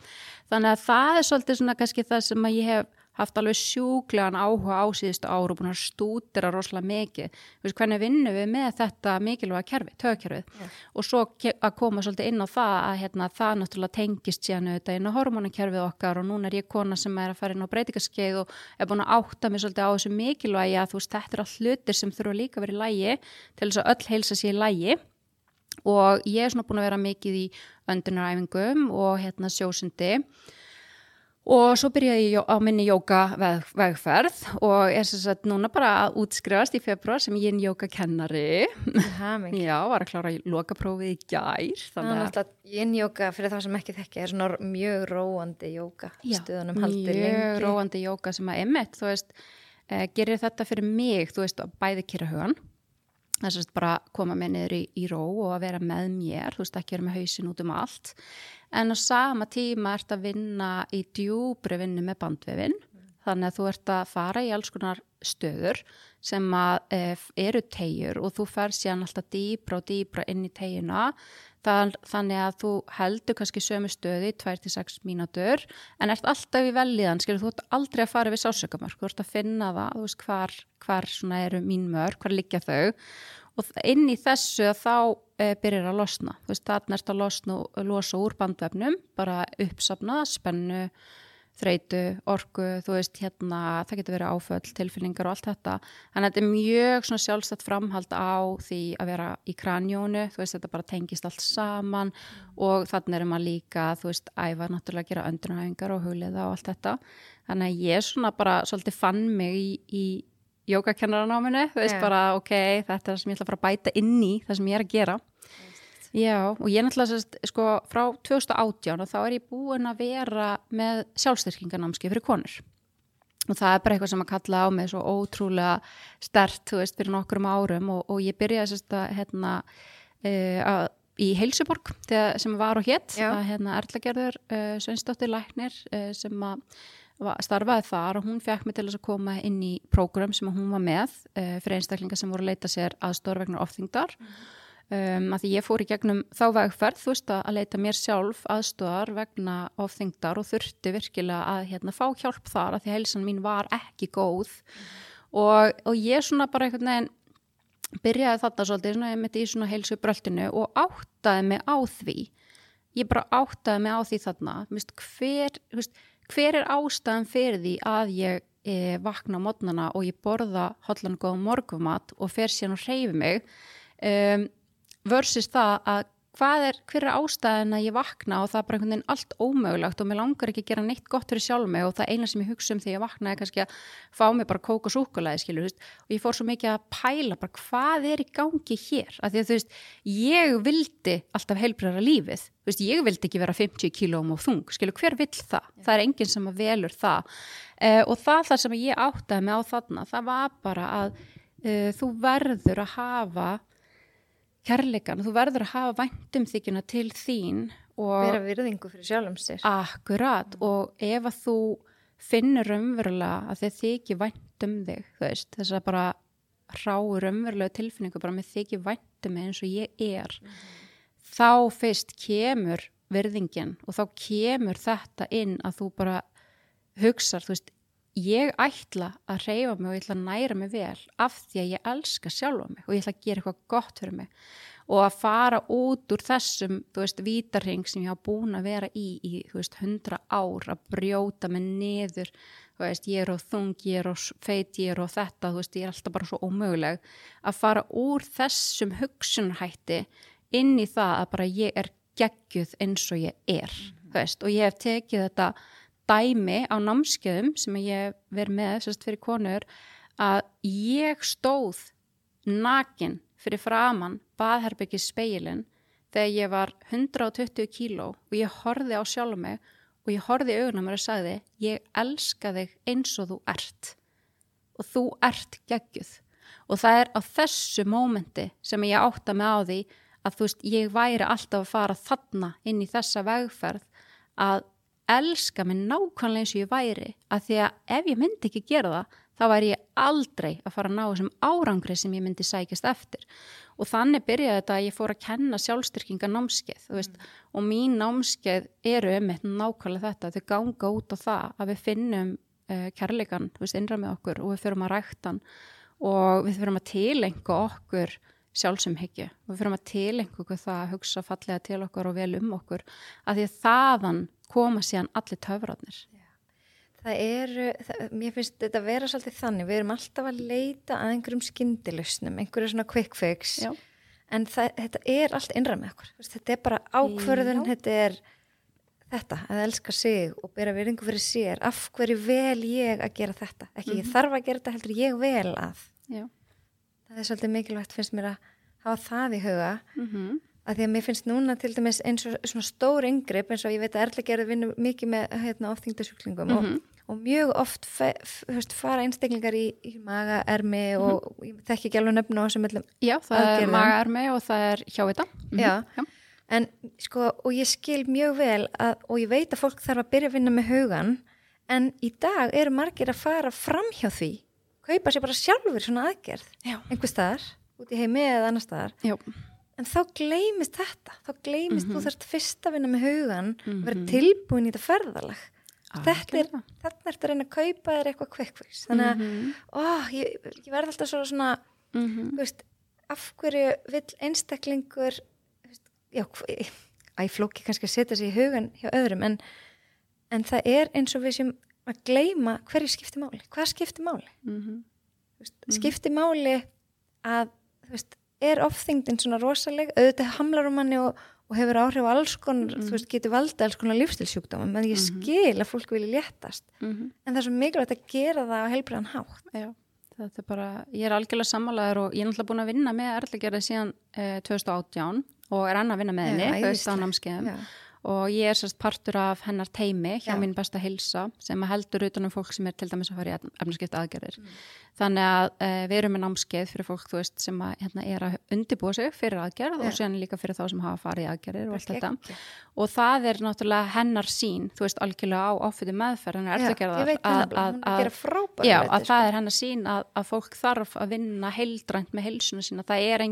Þannig að það er svolítið svona kannski það sem að ég hef haft alveg sjúklegan áhuga á síðustu áru og búin að stúdira rosalega mikið. Veist, hvernig vinnum við með þetta mikilvæga kerfi, tögkerfið yeah. og svo að koma svolítið inn á það að hérna, það náttúrulega tengist síðan auðvitað inn á hormónakerfið okkar og núna er ég kona sem er að fara inn á breytingaskeið og er búin að átta mig svolítið á þessu mikilvægi að þú veist þetta er all hlutir sem þurfa líka verið í lægi til þess að öll heilsa sér í lægi og ég er svona búin að vera mikið í öndunaræfingum og hérna sjósundi Og svo byrjaði ég á minni jóka veg, vegferð og er sem sagt núna bara að útskrifast í februar sem ég er jókakennari. Já, var að klára lokaprófið í gær. Þannig að, að yin-jóka fyrir þá sem ekki þekki er svona mjög róandi jóka stuðunum haldið lengi. Mjög róandi jóka sem að emitt, þú veist, eh, gerir þetta fyrir mig, þú veist, bæði kýra hugan. Það er bara að koma með niður í, í ró og að vera með mér, þú veist, ekki vera með hausin út um allt en á sama tíma ert að vinna í djúbri vinnu með bandvefin mm. þannig að þú ert að fara í alls konar stöður sem að e, eru tegjur og þú fer síðan alltaf dýbra og dýbra inn í tegjuna þannig að þú heldur kannski sömu stöði 2-6 mínútur en ert alltaf í velliðan, skilur þú ert aldrei að fara við sásökamörk, þú ert að finna það veist hvar, hvar eru mín mörk, hvar liggja þau. Og inn í þessu þá e, byrjar að losna, þú veist, þarna erst að losna, losa úr bandvefnum, bara uppsapna, spennu, þreitu, orgu, þú veist, hérna, það getur verið áföll, tilfinningar og allt þetta. Að þetta er mjög svona sjálfstætt framhald á því að vera í kranjónu, þú veist, þetta bara tengist allt saman og þannig erum að líka, þú veist, æfa náttúrulega að gera öndunahæfingar og hugliða og allt þetta. Þannig að ég svona bara svolítið fann mig í, í jókakennarannáminu, þú veist yeah. bara ok, þetta er það sem ég ætla að fara að bæta inn í það sem ég er að gera Just. Já, og ég náttúrulega, sko, frá 2018 og þá er ég búin að vera með sjálfstyrkingarnámski fyrir konur og það er bara eitthvað sem að kalla á mig svo ótrúlega stert, þú veist, fyrir nokkur um árum og, og ég byrjaði sérst að hérna uh, að í Heilsuborg sem var og hétt, að hérna Erlagerður uh, Sveinsdóttir Læknir uh, sem að starfaði þar og hún fekk mig til að koma inn í prógram sem hún var með fyrir einstaklingar sem voru að leita sér aðstór vegna ofþingdar mm. Um, að því ég fór í gegnum þá vegferð þú veist að leita mér sjálf aðstóðar vegna ofþingdar og þurfti virkilega að hérna, fá hjálp þar að því heilsan mín var ekki góð. Og, og ég svona bara einhvern veginn byrjaði þarna svolítið svona, ég mitt í svona heilsu bröltinu og áttaði mig á því. Ég bara áttaði mig á því þarna. Vist, hver, veist, hver er ástæðan fyrir því að ég e, vakna á mótnana og ég borða hotlan góð morgumat og fer síðan og reyfi mig? Um, versus það að hvað er, hver er ástæðin að ég vakna og það er bara einhvern veginn allt ómögulegt og mér langar ekki að gera neitt gott fyrir sjálf mig og það eina sem ég hugsa um þegar ég vakna er kannski að fá mig bara kók og súkulæði skilur, veist, og ég fór svo mikið að pæla bara hvað er í gangi hér? Af því að þú veist, ég vildi alltaf heilbreyra lífið, veist, ég vildi ekki vera 50 kílóm og þung, skilur, hver vill það? Það er enginn sem að velur það. Uh, og það þar sem ég áttaði mig á þarna, það uh, þú verður að hafa kærleikan, þú verður að hafa væntumþykjuna til þín og vera virðingu fyrir sjálfum sér. Akkurat. Mm. og ef að þú finnur umverulega að þið þykir vænt um þig, þú veist, þess að bara ráur umverulega tilfinningu bara með þykir vænt um mig eins og ég er þá fyrst kemur virðingin og þá kemur þetta inn að þú bara hugsar, þú veist, ég ætla að reyfa mig og ég ætla að næra mig vel af því að ég elska sjálfa mig og ég ætla að gera eitthvað gott fyrir mig og að fara út úr þessum, þú veist, vítarhing sem ég hafa búin að vera í í, þú veist, hundra ár að brjóta mig niður, þú veist, ég er á þung, ég er á feit, ég er á þetta, þú veist, ég er alltaf bara svo ómöguleg að fara úr þessum hugsunarhætti inn í það að bara ég er geggjuð eins og ég er, mm -hmm. þú veist, og ég hef tekið þetta dæmi á námskeiðum sem ég verið með, sérst fyrir konur, að ég stóð nakin fyrir framann baðherbyggi speilin þegar ég var 120 kíló og ég horfið á sjálf mig og ég horfið í augunum og sagði ég elska þig eins og þú ert. Og þú ert geggjuð. Og það er á þessu mómenti sem ég átta mig á því að þú veist ég væri alltaf að fara þarna inn í þessa vegferð að elska mig nákvæmlega eins og ég væri að því að ef ég myndi ekki gera það þá væri ég aldrei að fara að ná þessum árangri sem ég myndi sækjast eftir og þannig byrjaði þetta að ég fór að kenna sjálfstyrkinga námskeið mm. og mín námskeið eru um eitt nákvæmlega þetta, þau ganga út á það að við finnum uh, kærleikan innra með okkur og við fyrum að ræktan og við fyrum að tilenga okkur sjálfsumhyggju. Og við fyrum að tilenga okkur það að hugsa fallega til okkur og vel um okkur að því að þaðan koma síðan allir töfratnir Það eru, það, mér finnst þetta að vera svolítið þannig, við erum alltaf að leita að einhverjum skyndilusnum, einhverju svona quick fix, Já. en það, þetta er allt innræð með okkur, þetta er bara ákverðun, þetta er þetta, að elska sig og bera verðingu fyrir sér, af hverju vel ég að gera þetta, ekki mm -hmm. ég þarf að gera þetta heldur ég vel að. Já. Það er svolítið mikilvægt finnst mér að hafa það í huga, mm -hmm að því að mér finnst núna til dæmis eins og svona stór yngripp eins og ég veit að Erla gerði vinnu mikið með hérna, ofþingdasjúklingum mm -hmm. og, mhm. og mjög oft fe, höfst, fara einstaklingar í, í magaermi mm -hmm. og ég þekki ekki alveg nöfn á sem öllum Já, það aðgerðum. er magaermi og það er hjá þetta mm -hmm. Já, Já. En, sko, og ég skil mjög vel að, og ég veit að fólk þarf að byrja að vinna með hugan en í dag eru margir að fara fram hjá því kaupa sér bara sjálfur svona aðgerð einhver staðar, út í heimi eða annar staðar Já en þá gleymist þetta þá gleymist mm -hmm. þú mhm. þarfst fyrst að vinna með hugan mm -hmm. vera tilbúin í þetta ferðalag þetta er, þarna ert að reyna að kaupa þér eitthvað kvekkvís þannig að mm -hmm. ég, ég verði alltaf svo svona mhm. veist, af hverju vill einstaklingur veist, já, að ég flóki kannski að setja sig í hugan hjá öðrum en, en það er eins og við sem að gleyma hverju skipti máli. Hvað skipti máli? Mhm. veist, skipti máli að veist er ofþyngdin svona rosaleg? Auðvitað hamlar um manni og, og hefur áhrif á alls konar, mm. þú veist, getur valda alls konar lífstilsjúkdóma, menn ég mhm. skil að fólk vilja léttast, mm -hmm. en það er svo mikilvægt að gera það á heilbriðan hátt. Já, þetta er bara, ég er algjörlega sammálaður og ég er náttúrulega búin að vinna með erðlegjörði síðan eh, 2018 og er annað að vinna með henni, höfst á námskeiðum og ég er sérst partur af hennar teimi hjá Já. mín besta hilsa sem heldur utanum fólk sem er til dæmis að fara í efnarskipt aðgerðir. Mm. Þannig að uh, við erum með námskeið fyrir fólk veist, sem að, hérna, er að undibúa sig fyrir aðgerð Já. og sér líka fyrir þá sem hafa farið í aðgerðir og allt þetta. Ekki. Og það er náttúrulega hennar sín, þú veist, algjörlega á áfyrir meðferð, hann er eftir að gera það. Að, að, að, já, að það er hennar sín að fólk þarf að vinna heildrænt með heilsuna sína. Það er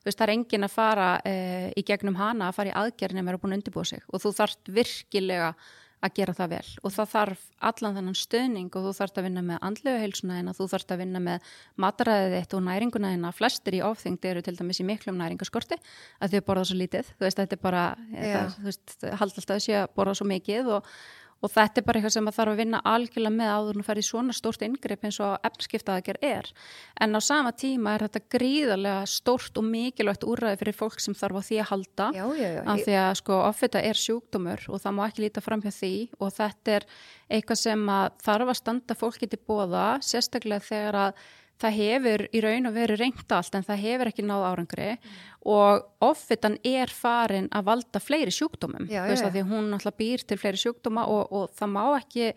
engin, veist, það er engin að fara uh, í gegnum hana að fara í aðgerðin ef maður er búin að undibúa sig. Og þú þarf virkilega að gera það vel. Og það þarf allan þennan stöðning og þú þarf að vinna með andlega heilsuna þína, þú þarf að vinna með matræðið þitt og næringuna þína. Flestir í ofþyngd eru til dæmis í miklum næringaskorti að þau borða svo lítið, þú veist þetta er bara, það, þú veist, hald alltaf að sé að borða svo mikið og og þetta er bara eitthvað sem maður þarf að vinna algjörlega með áður en að fara í svona stórt yngripp eins og efnskiptaðagjör er. En á sama tíma er þetta gríðarlega stórt og mikilvægt úrræði fyrir fólk sem þarf á því að halda. Já, já, já. af því að sko ofita er sjúkdómur og það má ekki líta fram hjá því. Og þetta er eitthvað sem þarf að standa fólki til bóða sérstaklega þegar að það hefur í raun og veru reynt allt en það hefur ekki náð árangri mm. og offitan er farin að valda fleiri sjúkdómum já, já, já. því hún alltaf býr til fleiri sjúkdóma og, og það má ekki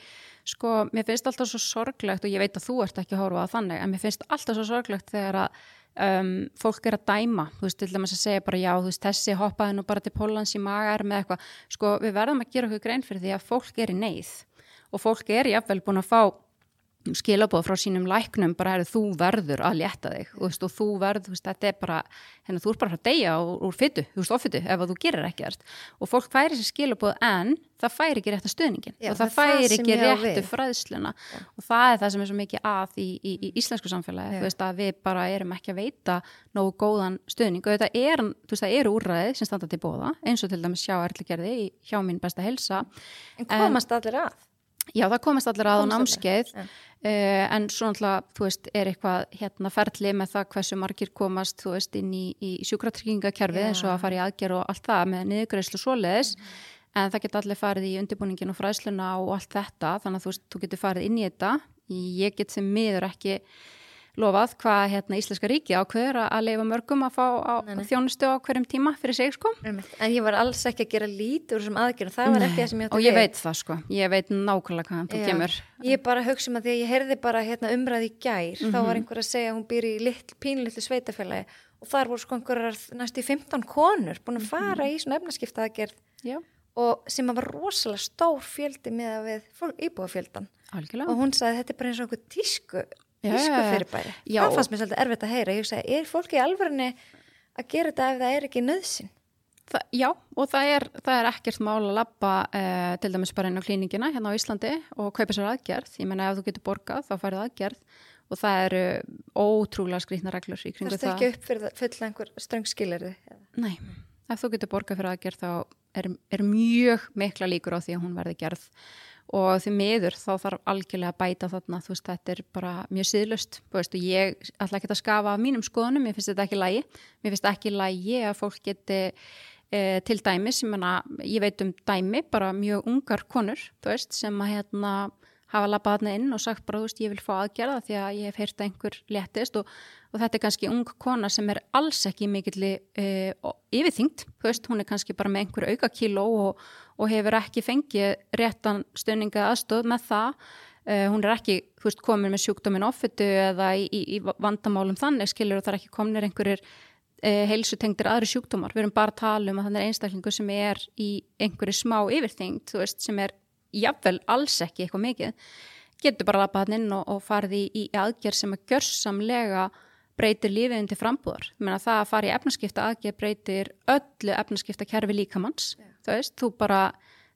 sko, mér finnst alltaf svo sorglegt og ég veit að þú ert ekki að horfa að þannig en mér finnst alltaf svo sorglegt þegar að um, fólk er að dæma þú veist, til dæmis að segja bara já, þú veist, þessi hoppaði nú bara til Pólans í magar með eitthvað sko, við verðum að gera okkur grein fyrir því að fólk er í neyð og fólk er jáfnvel búin að fá skilabóð frá sínum læknum bara er þú verður að létta þig. Og, veist, og þú verður, veist, þetta er bara hérna, þú er bara að deyja úr, úr fyttu, þú veist, ofittu ef þú gerir ekkert. Og fólk færi sér skilabóð en það færi ekki rétt að stöðningin Já, og það, það færi ekki réttu fræðsluna. Já. og það er það sem er svo mikið að í, í, í íslensku samfélagi, þú veist að við bara erum ekki að veita nógu góðan stöðning og þetta er, þú veist, það eru úrræði sem standa til bóða, eins og til dæmis sjá erligerði hjá mín besta helsa En komast en, allir að? Já, það komast allir að á námskeið uh, en svo náttúrulega, þú veist, er eitthvað hérna ferli með það hversu margir komast, þú veist, inn í, í sjúkratryggingakerfið eins og að fara í aðgerð og allt það með niðugreislu svoleiðis mm. en það geta allir farið í undirbúningin og fræsluna og allt þetta, þannig að þú veist, þú getur farið inn í þetta. Ég get sem miður ekki lofað hvað hérna, Íslenska ríki ákveður að leifa mörgum að fá nei, nei. þjónustu á hverjum tíma fyrir sig sko. En ég var alls ekki að gera lít úr þessum aðgerðum, það var ekki það sem ég átti að Og ég veit það sko, ég veit nákvæmlega hvað þú kemur. Ég bara hugsa um að því að ég heyrði bara hérna, umræði í gær, mm -hmm. þá var einhver að segja að hún býr í pínlillu sveitafélagi og þar voru sko einhverjar næstu 15 konur búin að fara mm -hmm. í svona efnaskipta aðgerð Já. og sem að var rosalega stór fjöldi með að við íbúafjöldan og hún sagði þetta er bara eins og einhver tísku tísku fyrirbæri. Það fannst mér svolítið erfitt að heyra. Ég hugsaði, er fólki í alverðinni að gera þetta ef það er ekki nöðsin? Það, já, og það er, það er ekkert mál að lappa eh, til dæmis bara inn á klíningina hérna á Íslandi og kaupa sér aðgerð. Ég menna ef þú getur borgað þá færið aðgerð og það eru ótrúlega skrítna reglur í kringu það. Það er ekki upp fyrir fulla einhver ströngskilirði? Nei, ef þú getur borgað fyrir aðgerð þá er, er mjög mikla líkur á því að hún verði gerð og því miður þá þarf algjörlega að bæta þarna, þú veist, þetta er bara mjög síðlust, þú veist, og ég ætla ekki að skafa af mínum skoðunum, ég finnst þetta ekki lægi mér finnst ekki lægi að fólk geti e, til dæmis, ég menna ég veit um dæmi, bara mjög ungar konur, þú veist, sem að hérna hafa lappað hann inn og sagt bara, þú veist, ég vil fá aðgerða því að ég hef heyrt einhver léttist og, og þetta er kannski ung kona sem er alls ekki mikill uh, yfirþyngt, þú veist, hún er kannski bara með einhver auka kíló og, og hefur ekki fengið réttan stöninga aðstöð með það, uh, hún er ekki, þú veist, komin með sjúkdómin offitu eða í, í, í vandamálum þannig, skilur, og það er ekki kominir einhverjir uh, heilsutengtir aðri sjúkdómar, við erum bara að tala um að þannig einstaklingu sem er í einhverju smá yfirþyngt, þú veist, sem er jáfnvel alls ekki eitthvað mikið. Getur bara lappað hann inn og, og farið í, í aðgerð sem að gjörsamlega breytir lífiðin til frambúðar. Það að fara í efnaskipta aðgerð breytir öllu efnaskipta kerfi líkamanns. Yeah. Þú veist, þú bara,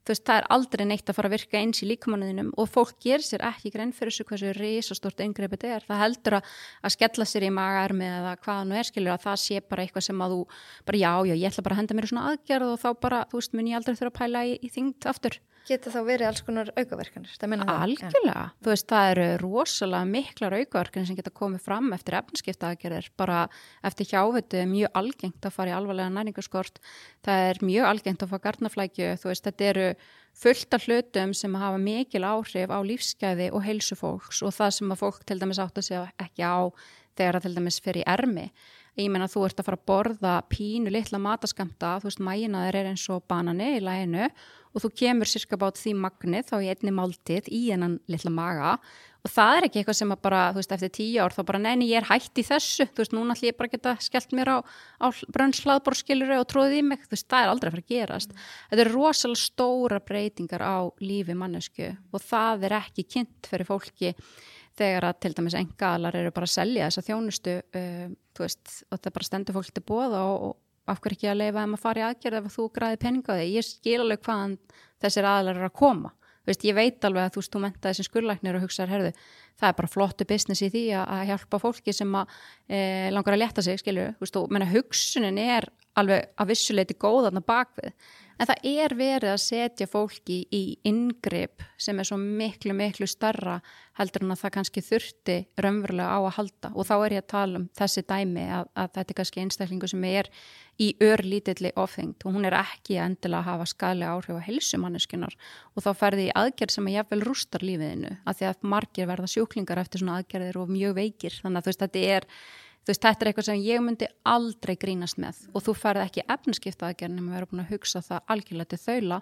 þú veist, það er aldrei neitt að fara að virka eins í líkamanninum og fólk ger sér ekki grein fyrir þessu hversu risastort yngreipið þetta er. Það heldur að, að skella sér í magarmi eða hvaða nú er, skilur, að það sé bara eitthvað sem að þú, bara já, já, ég ætla bara að henda mér svona aðgerð og þá bara, þú veist, mun ég aldrei þurfa að pæla í, í þingt aftur geta þá verið alls konar aukaverkanir algjörlega, ja. þú veist það eru rosalega miklar aukaverkanir sem geta komið fram eftir efnskiptaðgerðir bara eftir hjáhautu er mjög algengt að fara í alvarlega næringarskort það er mjög algengt að fara garnaflækju þú veist þetta eru fullt af hlutum sem hafa mikil áhrif á lífsgæði og heilsu fólks og það sem að fólk til dæmis átt að segja ekki á þegar það til dæmis fyrir ermi ég menna þú ert að fara að borða pínu litla mataskamta, þú veist mæginaður er eins og banani í læginu og þú kemur cirka bát því magnið þá í einni máltið í ennan litla maga og það er ekki eitthvað sem að bara, þú veist, eftir tíu ár þá bara neini ég er hætt í þessu, þú veist, núna ætlum ég bara geta skellt mér á, á brönnslaðborskiluru og tróðið í mig, þú veist, það er aldrei að fara að gerast. Mm. Þetta er rosalega stóra breytingar á lífi mannesku og það er ekki kynnt fyrir fólki þegar að til dæmis engaðalar eru bara að selja þessa þjónustu, uh, þú veist, og það bara stendur fólk til bóða og, og af hverju ekki að leifa þeim að fara í aðgerð ef þú græði peninga á þig, ég skil alveg hvaðan þessir aðlar eru að koma. Veist, ég veit alveg að þú mentaði sem skurlæknir og hugsaður, herðu, það er bara flottu business í því að hjálpa fólki sem að e, langar að leta sig, skilju hugsunin er alveg að vissuleiti góðan að bakvið en það er verið að setja fólki í yngreip sem er svo miklu, miklu starra heldur en að það kannski þurfti raunverulega á að halda. Og þá er ég að tala um þessi dæmi að, að þetta er kannski einstaklingu sem er í örlítilli ofþengt og hún er ekki að endilega að hafa skali áhrif á helsumanniskunar og þá ferði í aðgerð sem að jáfnvel rústar lífiðinu að því að margir verða sjúklingar eftir svona aðgerðir og mjög veikir. Þannig að þú veist þetta er þú veist, þetta er eitthvað sem ég myndi aldrei grínast með og þú færði ekki efnaskipta aðgerðin um að vera búin að hugsa það algjörlega til þaula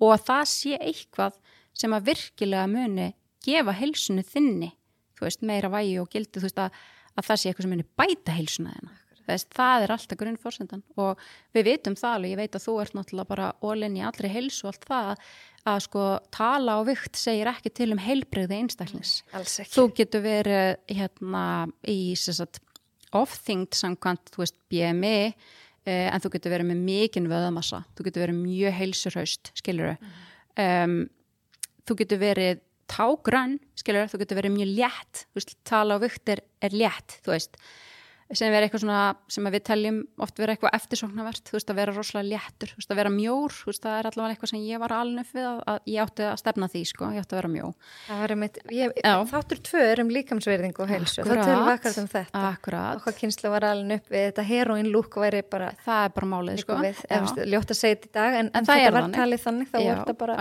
og að það sé eitthvað sem að virkilega muni gefa heilsunni þinni, þú veist, meira vægi og gildi, þú veist, að, að það sé eitthvað sem muni bæta heilsuna þennan. Það er alltaf grunnforsendan og við vitum það alveg, ég veit að þú ert náttúrulega bara ólinn í allri heilsu og allt það að sko tala og vikt segir ekki til um heilbreyði einstaklings. Alls ekki. Þú getur verið hérna í sagt, ofþyngd samkvæmt, þú veist, BMI eh, en þú getur verið með mikinn vöðamassa, þú getur verið mjög heilsurhaust, skiluru. Mm. Um, þú getur verið tágrann, skiluru, þú getur verið mjög létt, þú veist, tala og vikt er, er létt, þú veist sem er eitthvað svona sem við teljum oft vera eitthvað eftirsóknarvert, þú veist að vera rosalega léttur, þú veist að vera mjór, þú veist það er allavega eitthvað sem ég var alveg við að, að ég átti að stefna því sko, ég átti að vera mjó. Það var einmitt, ég, þáttur tvö er um líkamsverðingu og heilsu, það tölum akkar um þetta. Akkurat. Okkar kynslu var upp við þetta heroin lúk væri bara. Það er bara málið sko. Við, ljótt að segja þetta í dag en, en, þetta var talið þannig, þá var þetta bara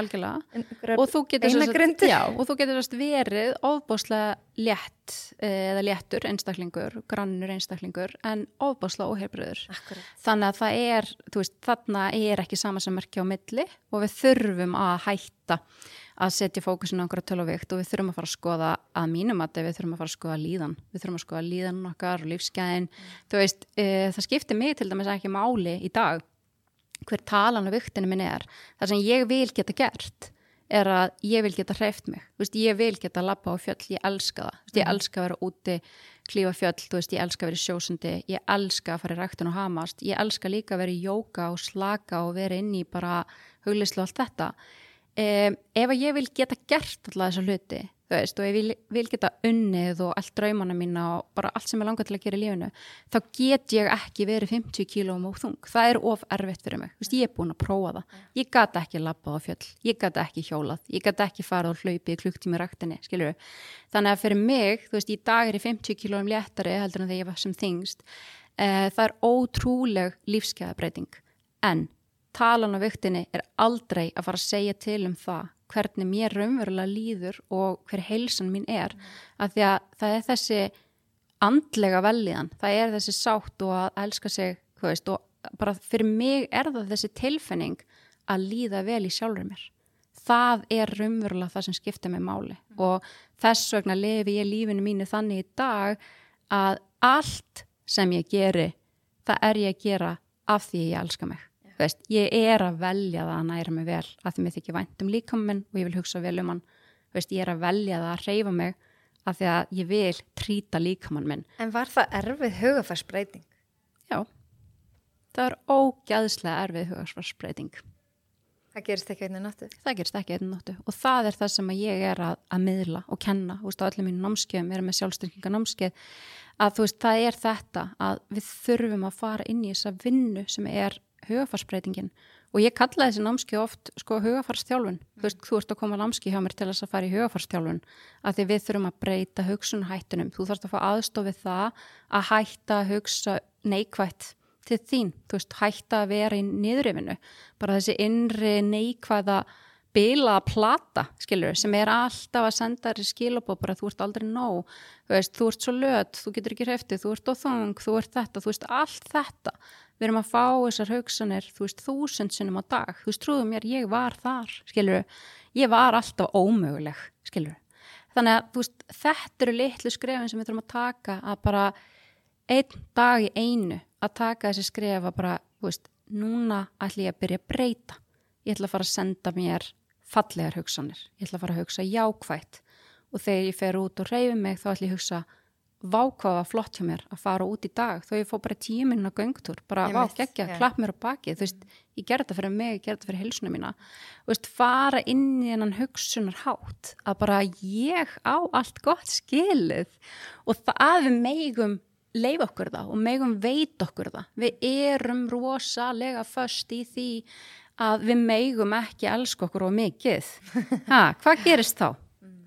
og og einstaklingur, en ofbásla óheilbröður þannig að það er, þú veist, þarna er ekki sama sem merkja á milli og við þurfum að hætta að setja fókusin á einhverja töluvikt og við þurfum að fara að skoða að mínum að við þurfum að fara að skoða líðan. Við þurfum að skoða líðan okkar og lífsgæðin. Þú veist, e, það skiptir mig til dæmis ekki máli í dag hver talan af viktinu minn er. Það sem ég vil geta gert er að ég vil geta hreift mig. Veist, ég vil geta lappa á fjöll, ég elska það. Veist, ég mm. elska að vera úti, klífa fjöll veist, ég elska að vera sjósundi, ég elska að fara í ræktun og hamast, ég elska líka að vera í jóka og slaka og vera inn í bara huglislu og allt þetta. Um, ef að ég vil geta gert alltaf þessa hluti þú veist, og ég vil, vil geta unnið og allt draumana mína og bara allt sem ég langar til að gera í lífinu, þá get ég ekki verið 50 kílóum og þung. Það er of erfitt fyrir mig, þú veist, ég er búin að prófa það. Ég gata ekki labbað á fjöll. Ég gata ekki hjólað, ég gata ekki farað og hlaupið klukktími rættinni, skilur þannig að fyrir mig, þú veist, í dag er ég 50 kílóum léttari heldur en þegar ég var sem þingst eh, það er ótrúleg lífskeiðabreiting en talan á viktinni er aldrei að fara að segja til um það hvernig mér raunverulega líður og hver heilsan mín er mm. að því að það er þessi andlega velliðan, það er þessi sátt og að elska sig veist, og bara fyrir mig er það þessi tilfinning að líða vel í sjálfur mér það er raunverulega það sem skipta mig máli mm. og þess vegna lefi ég lífinu mínu þannig í dag að allt sem ég geri það er ég að gera af því ég elska mig veist, ég er að velja það að næra mig vel að því mér þykir vænt um líkaminn og ég vil hugsa vel um hann. Veist, ég er að velja það að reyfa mig að því að ég vil trýta líkamann minn. En var það erfið hugafarsbreyting? Já, það er ógæðslega erfið hugafarsbreyting Það gerist ekki einnig náttu? Það gerist ekki einnig náttu og það er það sem ég er að, að miðla og kenna, þú veist, á öllum mínu námskeiðum er með sjálfstyrkinga námskeið að þú veist, það er þetta að við þurfum að fara inn í þessa vinnu sem er hugafarsbreytingin og ég kalla þessi námski oft sko hugafarstjálfun mm. þú veist, þú ert að koma námski hjá mér til þess að fara í hugafarstjálfun að því við þurfum að breyta hugsunhættunum, þú þarfst að fá aðstofið það að hætta að hugsa neikvægt til þín. Þú veist, hætta að vera í niðurifinu bara þessi innri neikvæða bila að plata, skilur, sem er alltaf að senda þér skilabóð bara þú ert aldrei nóg, þú veist, þú ert svo löt þú getur ekki hreftið, þú ert óþang, þú ert þetta þú veist, allt þetta við erum að fá þessar hugsanir, þú veist, þúsund sinnum á dag, þú veist, trúðu mér, ég var þar, skilur, ég var alltaf ómöguleg, skilur. Þannig að, veist, þetta eru litlu skrefin sem við þurfum að taka, að bara einn dag í einu, að taka þessi skref að bara, veist, núna ætlum ég að byrja að breyta, ég ætla að fara að senda mér fallegar hugsanir, ég ætla að fara að hugsa jákvægt og þegar ég fer út og reyfi mig þá ætla ég að hugsa vákvaða flott hjá mér að fara út í dag þó ég fó bara tíu minna göngtúr bara vák ekki að klapp mér á baki þú veist, ég gerði þetta fyrir mig, ég gerði þetta fyrir hilsuna mína. Þú veist, fara inn í hennan hugsunar hátt að bara ég á allt gott skilið og það við megum leif okkur það og megum veit okkur það. Við erum rosalega först í því að við megum ekki elska okkur á mikið. Ha, hvað gerist þá?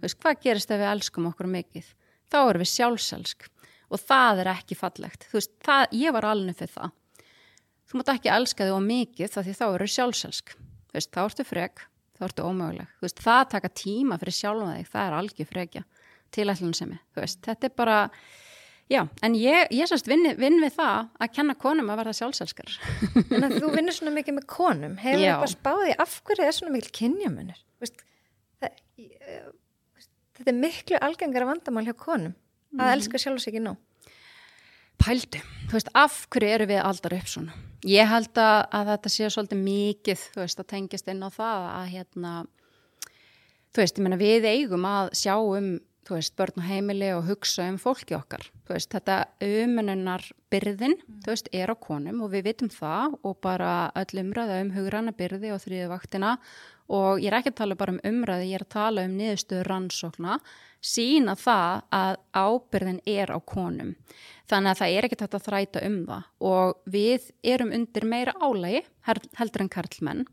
Veist, hvað gerist ef við elskum okkur á mikið? Þá erum við sjálfselsk. Og það er ekki fallegt. Þú veist, það, ég var alveg fyrir það. Þú mátt ekki elska þig á mikið þá því þá eru sjálfselsk. Þú veist, þá ertu frek, þá ertu ómöguleg. Þú veist, það taka tíma fyrir sjálfa þig það er algjör frekja. Til ætlun sem ég þú veist, þetta er bara já, en ég, ég sérst vinn, vinn við það að kenna konum að verða sjálfselskar. En að þú vinnir svona mikið með konum. Hefur þú bara spáðið af hverju er svona mikil kynjamunir það þetta er miklu algengara vandamál hjá konum að mm. elska sjálfs ekki nú pældu, þú veist, af hverju eru við aldar upp svona? Ég held að, að þetta sé svolítið mikið, þú veist, að tengist inn á það að hérna, þú veist, ég menna við eigum að sjá um, þú veist, börn og heimili og hugsa um fólki okkar, þú veist, þetta umununar byrðin, mm. þú veist, er á konum og við vitum það og bara öll umræða um hugrana byrði og þrýðu vaktina og ég er ekki að tala bara um umræði, ég er að tala um niðurstöður rannsókna, sína það að ábyrðin er á konum. Þannig að það er ekki þetta að þræta um það og við erum undir meira álægi, heldur en karlmenn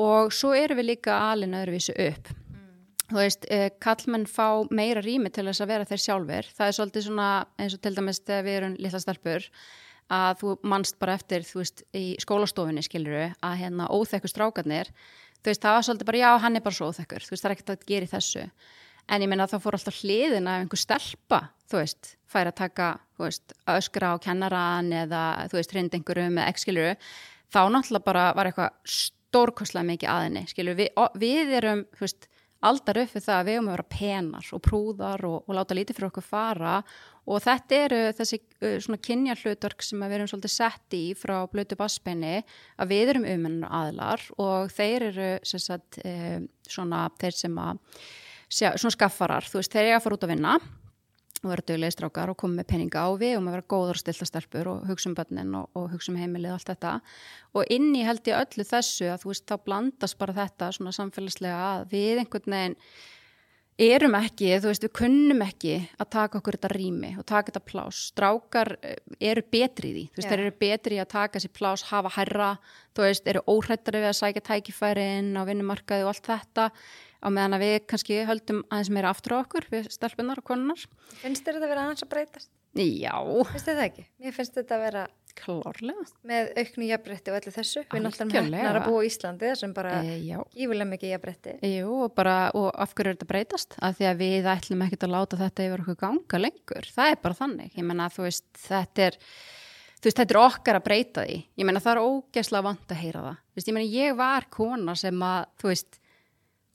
og svo erum við líka alin öðruvísu upp. Mm. Þú veist, eh, karlmenn fá meira rými til þess að vera þeir sjálfur. Það er svolítið svona eins og til dæmis þegar við erum litla stelpur að þú mannst bara eftir, þú veist, í skólastofinni skiluru að hérna óþekku strákarnir, þú veist, það var svolítið bara já, hann er bara svo óþekkur, þú veist, það er ekkert að gera í þessu. En ég meina þá fór alltaf hliðin af einhver stelpa, þú veist, fær að taka, þú veist, öskra á kennaran eða, þú veist, hrind einhverjum með ekskiluru, þá náttúrulega bara var eitthvað stórkoslega mikið aðinni, skilur, við, við erum, þú veist, aldar upp við það að við erum að vera penar og prúðar og, og láta lítið fyrir okkur fara og þetta eru þessi svona kynja hlutverk sem við erum svolítið sett í frá blötu basspenni að við erum umennar aðlar og þeir eru sem sagt, svona þeir sem að svona skaffarar, þú veist, þeir eru að fara út að vinna og vera döglegið strákar og koma með peninga á við og maður vera góður og stilta stelpur og hugsa um börnin og, og hugsa um heimilið og allt þetta. Og inn í held ég öllu þessu að þú veist, þá blandast bara þetta svona samfélagslega að við einhvern veginn erum ekki, þú veist, við kunnum ekki að taka okkur þetta rými og taka þetta plás. Strákar eh, eru betri í því, þú veist, þeir eru betri í að taka þessi plás, hafa herra, þú veist, eru óhrættari við að sækja tækifæri inn á vinnumarkaði og allt þetta á meðan að við kannski höldum aðeins meira aftur á okkur við stelpunar og konunar. Finnst þér þetta að vera aðeins að breytast? Já. Finnst þér það ekki? Mér finnst þetta að vera klárlega með auknu jafnbretti og allir þessu. Við náttúrulega hefnar að búa í Íslandi þessum bara e, gífulega mikið jafnbretti. Jú, og, bara, og af hverju er þetta breytast? Af því að við ætlum ekki að láta þetta yfir okkur ganga lengur. Það er bara þannig. Ég menna, þú veist, þetta er veist, þetta er okkar að breyta því. Ég menna, það er ógeðslega vant að heyra það. Veist, ég menna, ég var kona sem að, þú veist,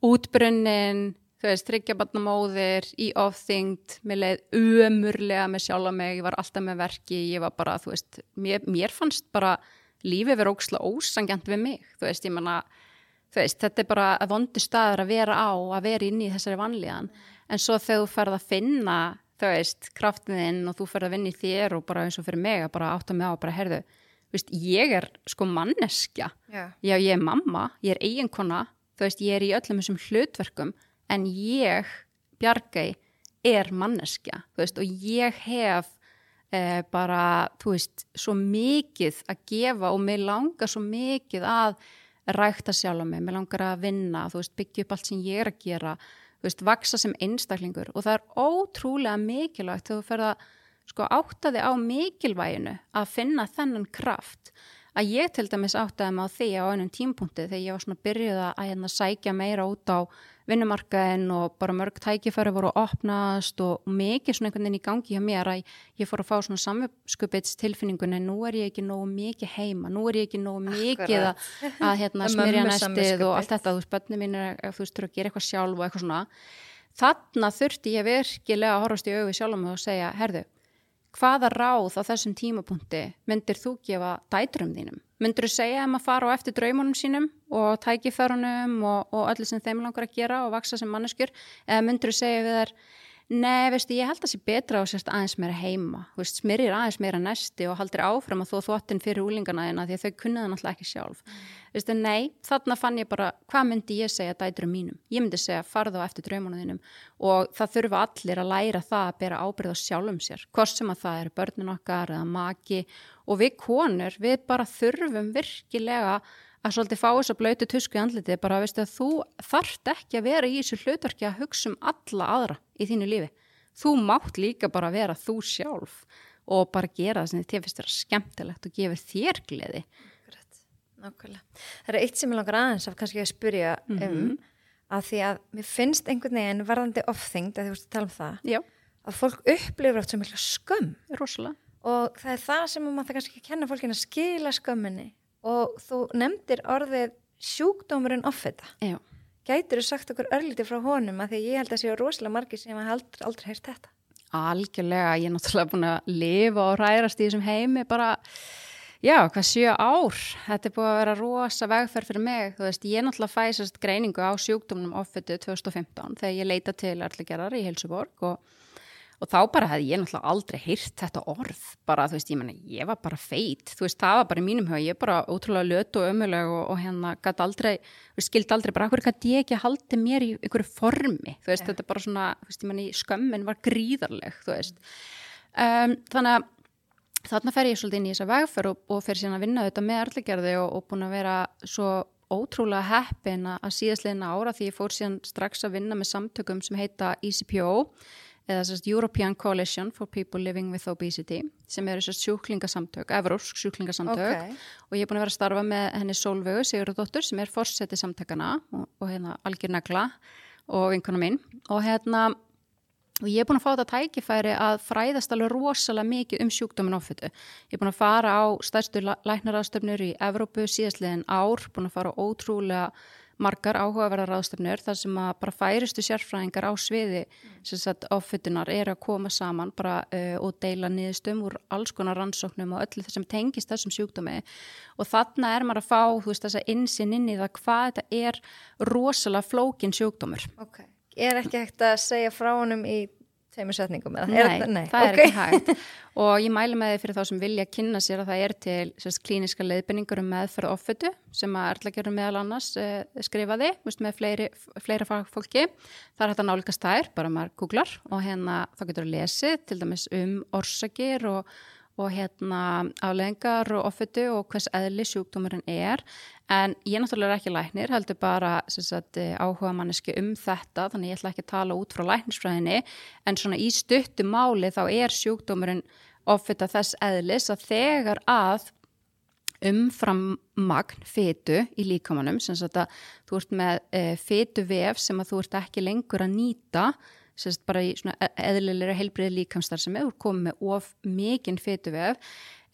útbrunnin, þú veist, þryggjabarnamóðir í ofþyngd, mér leið umurlega með sjálf á mig, ég var alltaf með verki, ég var bara, þú veist, mér, mér fannst bara lífið verið óksla ósangjant við mig, þú veist, ég menna, þú veist, þetta er bara að vondu staður að vera á, að vera inn í þessari vanlíðan, en svo þegar þú ferð að finna, þú veist, kraftiðinn og þú ferð að vinna í þér og bara eins og fyrir mig að bara átta mig á og bara, herðu, þú veist, ég er sko manneskja, yeah. já, ég er mamma, ég er en ég, Bjargæ, er manneskja, veist, og ég hef eh, bara, þú veist, svo mikið að gefa og mér langar svo mikið að rækta sjálf á mig, mér langar að vinna, þú veist, byggja upp allt sem ég er að gera, þú veist, vaksa sem einstaklingur. Og það er ótrúlega mikilvægt þegar þú ferða, sko, áttaði á mikilvæginu að finna þennan kraft. Að ég til dæmis áttaði mig á því á einum tímpunkti þegar ég var svona byrjuð að hérna sækja meira út á vinnumarkaðin og bara mörg tækifæri voru að opnast og mikið svona einhvern veginn í gangi hjá mér að ég fór að fá svona samskupits tilfinningun en nú er ég ekki nógu mikið heima, nú er ég ekki nógu mikið að, að hérna, smyrja næstið og allt þetta, þú veist, bönni mín er þú veist, þú eru að gera eitthvað sjálf og eitthvað svona. Þarna þurfti ég virkilega að horfast í auði sjálf og segja, herðu hvaða ráð á þessum tímapunkti myndir þú gefa dæturum þínum? Myndir þú segja þeim að fara á eftir draumunum sínum og tækiförunum og, og öllu sem þeim langar að gera og vaksa sem manneskjur eða myndir þú segja við þær Nei, veistu, ég held að það sé betra á sérst aðeins meira heima, veist, smyrir aðeins meira næsti og haldir áfram að þú þóttin fyrir úlingana þína því að þau kunniða náttúrulega ekki sjálf. Mm. Veistu, nei, þarna fann ég bara, hvað myndi ég segja dæturum mínum? Ég myndi segja, farðu á eftir draumunum og það þurfa allir að læra það að bera ábyrð á sjálfum sér, hvort sem að það eru börnun okkar eða maki og við konur, við bara þurfum virkilega að svolítið fá þess að blötu tusku í andliti bara veistu að þú þarft ekki að vera í þessu hlutverki að hugsa um alla aðra í þínu lífi. Þú mátt líka bara vera þú sjálf og bara gera það sem þið finnst þér skemmtilegt og gefur þér gleði. Nákvæmlega. Það er eitt sem ég langar aðeins af kannski að spyrja um mm -hmm. að því að mér finnst einhvern veginn varðandi ofþyngd að þú veist að tala um það Já. að fólk upplifur átt sem eitthvað skömm. Rósalega. Og það er það sem maður kannski kenna fólkin að skila skömminni og þú nefndir orðið sjúkdómurinn offita gætur þú sagt okkur örlítið frá honum að því ég held að séu rosalega margir sem aldrei, aldrei heyrst þetta Algjörlega, ég er náttúrulega búin að lifa og rærast í þessum heimi bara, já, hvað sjö ár. Þetta er búin að vera rosa vegferð fyrir mig. Þú veist, ég náttúrulega fæsast greiningu á sjúkdómnum offötu 2015 þegar ég leita til allir í Helsuborg og og þá bara hefði ég náttúrulega aldrei hýrt þetta orð, bara þú veist, ég menna ég var bara feit, þú veist, það var bara í mínum höf ég er bara ótrúlega lötu og ömuleg og, og hérna gæti aldrei, skildi aldrei bara hverju gæti ég ekki haldi mér í einhverju formi, þú veist, yeah. þetta bara svona þú veist, ég menna, skömmin var gríðarleg þú veist, um, þannig að þarna fer ég svolítið inn í þessa vegferð og, og fer síðan að vinna þetta með erlegerði og, og búin að vera svo ótrúlega heppin að síðastleina ára því ég fór síðan strax að vinna með samtökum sem heita ECPO eða sérst European Coalition for People Living with Obesity sem eru sérst sjúklingasamtök, evrósk sjúklingasamtök okay. og ég er búin að vera að starfa með henni Solvögu Sigurðardóttur sem er fórsetið samtökana og, og hérna Algjör Negla og vinkona mín og hérna og ég er búin að fá þetta tækifæri að fræðast alveg rosalega mikið um sjúkdómin ofittu. Ég er búin að fara á stærstu læknaraðstöfnur í Evrópu síðastliðin ár, búin að fara ótrúlega margar áhugaverðar ráðstöfnur þar sem að bara færistu sérfræðingar á sviði mm. ofittunar er að koma saman bara, uh, og deila niðurstum úr alls konar rannsóknum og öllu þessum tengist þessum sjúkdómi og þarna er maður að fá veist, þessa insinn inn í það hvað þetta er rosalega flókin sjúkdómur. Okay. Er ekki hægt að segja frá honum í þeimur setningum? Nei, er, nei, það okay. er ekki hægt og ég mælu með því fyrir þá sem vilja kynna sér að það er til sérst, klíniska leiðbynningur um meðferð offötu sem að erðlagjörnum meðal annars eh, skrifaði veist, með fleiri, fleira fólki það er hægt að nálgast þær, bara maður googlar og hérna þá getur að lesi til dæmis um orsakir og og hérna afleðingar og offötu og hvers eðli sjúkdómurinn er. En ég náttúrulega er ekki læknir, heldur bara sagt, áhuga manneski um þetta þannig ég ætla ekki að tala út frá læknisfræðinni. En svona í stuttu máli þá er sjúkdómurinn offöta þess eðlis að þegar að umfram magn fytu í líkamannum sem að þú ert með e, fytu vef sem að þú ert ekki lengur að nýta sérst bara í e-, eðlilega heilbriði líkamstar sem hefur komið með of mikinn fytuvef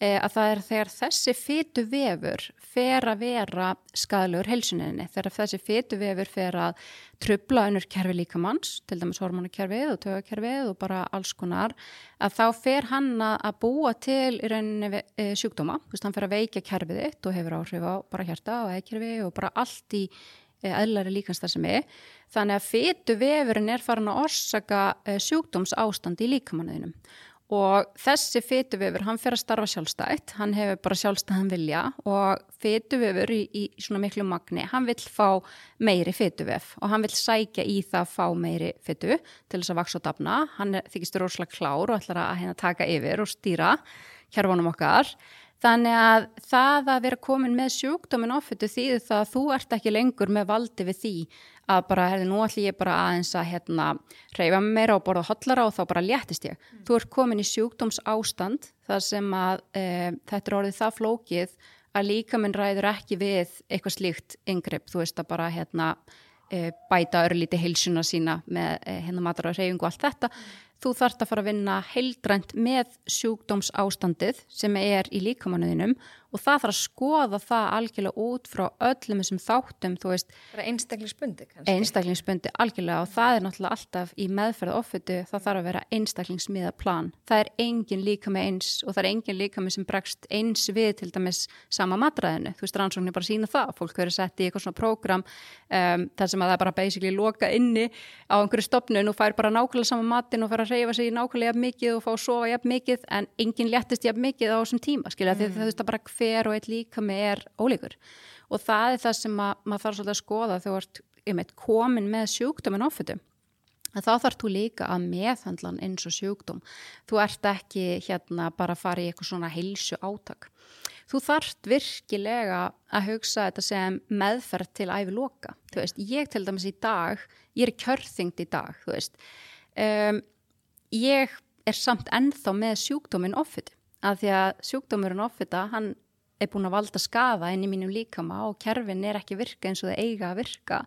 e, að það er þegar þessi fytuvefur fer að vera skadalögur heilsuninni, þegar þessi fytuvefur fer að trubla unnur kerfi líkamanns, til dæmis hormonakerfið og tögakerfið og bara alls konar að þá fer hann að búa til í rauninni e, sjúkdóma, hann fer að veika kerfið þitt og hefur áhrif á bara hjarta og eðkerfi og bara allt í eðlari líkanstarðsemi þannig að fytu vefurinn er farin að orsaka eh, sjúkdóms ástand í líkamanniðinum og þessi fytu vefur, hann fer að starfa sjálfstætt hann hefur bara sjálfstæðan vilja og fytu vefur í, í svona miklu magni, hann vil fá meiri fytu vef og hann vil sækja í það að fá meiri fytu til þess að vaks og dafna, hann þykist rosalega klár og ætlar að hérna taka yfir og stýra hérfanum okkar Þannig að það að vera komin með sjúkdómin ofittu þýður það að þú ert ekki lengur með valdi við því að bara, herði, nú ætlum ég bara aðeins að hérna, reyfa meira og borða hotlara og þá bara léttist ég. Mm. Þú ert komin í sjúkdóms ástand þar sem að e, þetta er orðið það flókið að líka minn ræður ekki við eitthvað slíkt yngripp, þú veist að bara hérna, e, bæta örlíti heilsuna sína með e, hérna matar og reyfingu og allt þetta. Mm þú þarfst að fara að vinna heildrænt með sjúkdóms ástandið sem er í líkamannuðinum og það þarf að skoða það algjörlega út frá öllum þessum þáttum einstaklingsbundi einstaklingsbundi algjörlega og það er náttúrulega alltaf í meðferð offitu það þarf að vera einstaklingsmiða plan það er engin líka með eins og það er engin líka með sem bregst eins við til dæmis sama matræðinu þú veist rannsóknir bara sína það fólk verður sett í eitthvað svona prógram um, þar sem að það er bara basically loka inni á einhverju stopnun og fær bara nákvæmlega sama matin og fær að reyfa sig nákvæmlega mikið og fá að sofa mikið en engin léttist mikið á þessum tíma skilja mm. því það, það, það bara hver og eitt líka með er ólíkur. Og það er það sem að, maður þarf svolítið að skoða þegar þú ert um komin með sjúkdómin áfittu þá þarf þú líka að meðhandlan eins og sjúkdóm. Þú ert ekki hérna bara að fara í eitthvað svona heilsu átak þú þarft virkilega að hugsa þetta sem meðferð til æfi loka, þú veist, ég til dæmis í dag ég er kjörþyngd í dag, þú veist. Um, ég er samt ennþá með sjúkdómin offitu, að því að sjúkdómurinn offita, hann er búin að valda skafa inn í mínum líkama og kerfin er ekki virka eins og það eiga að virka.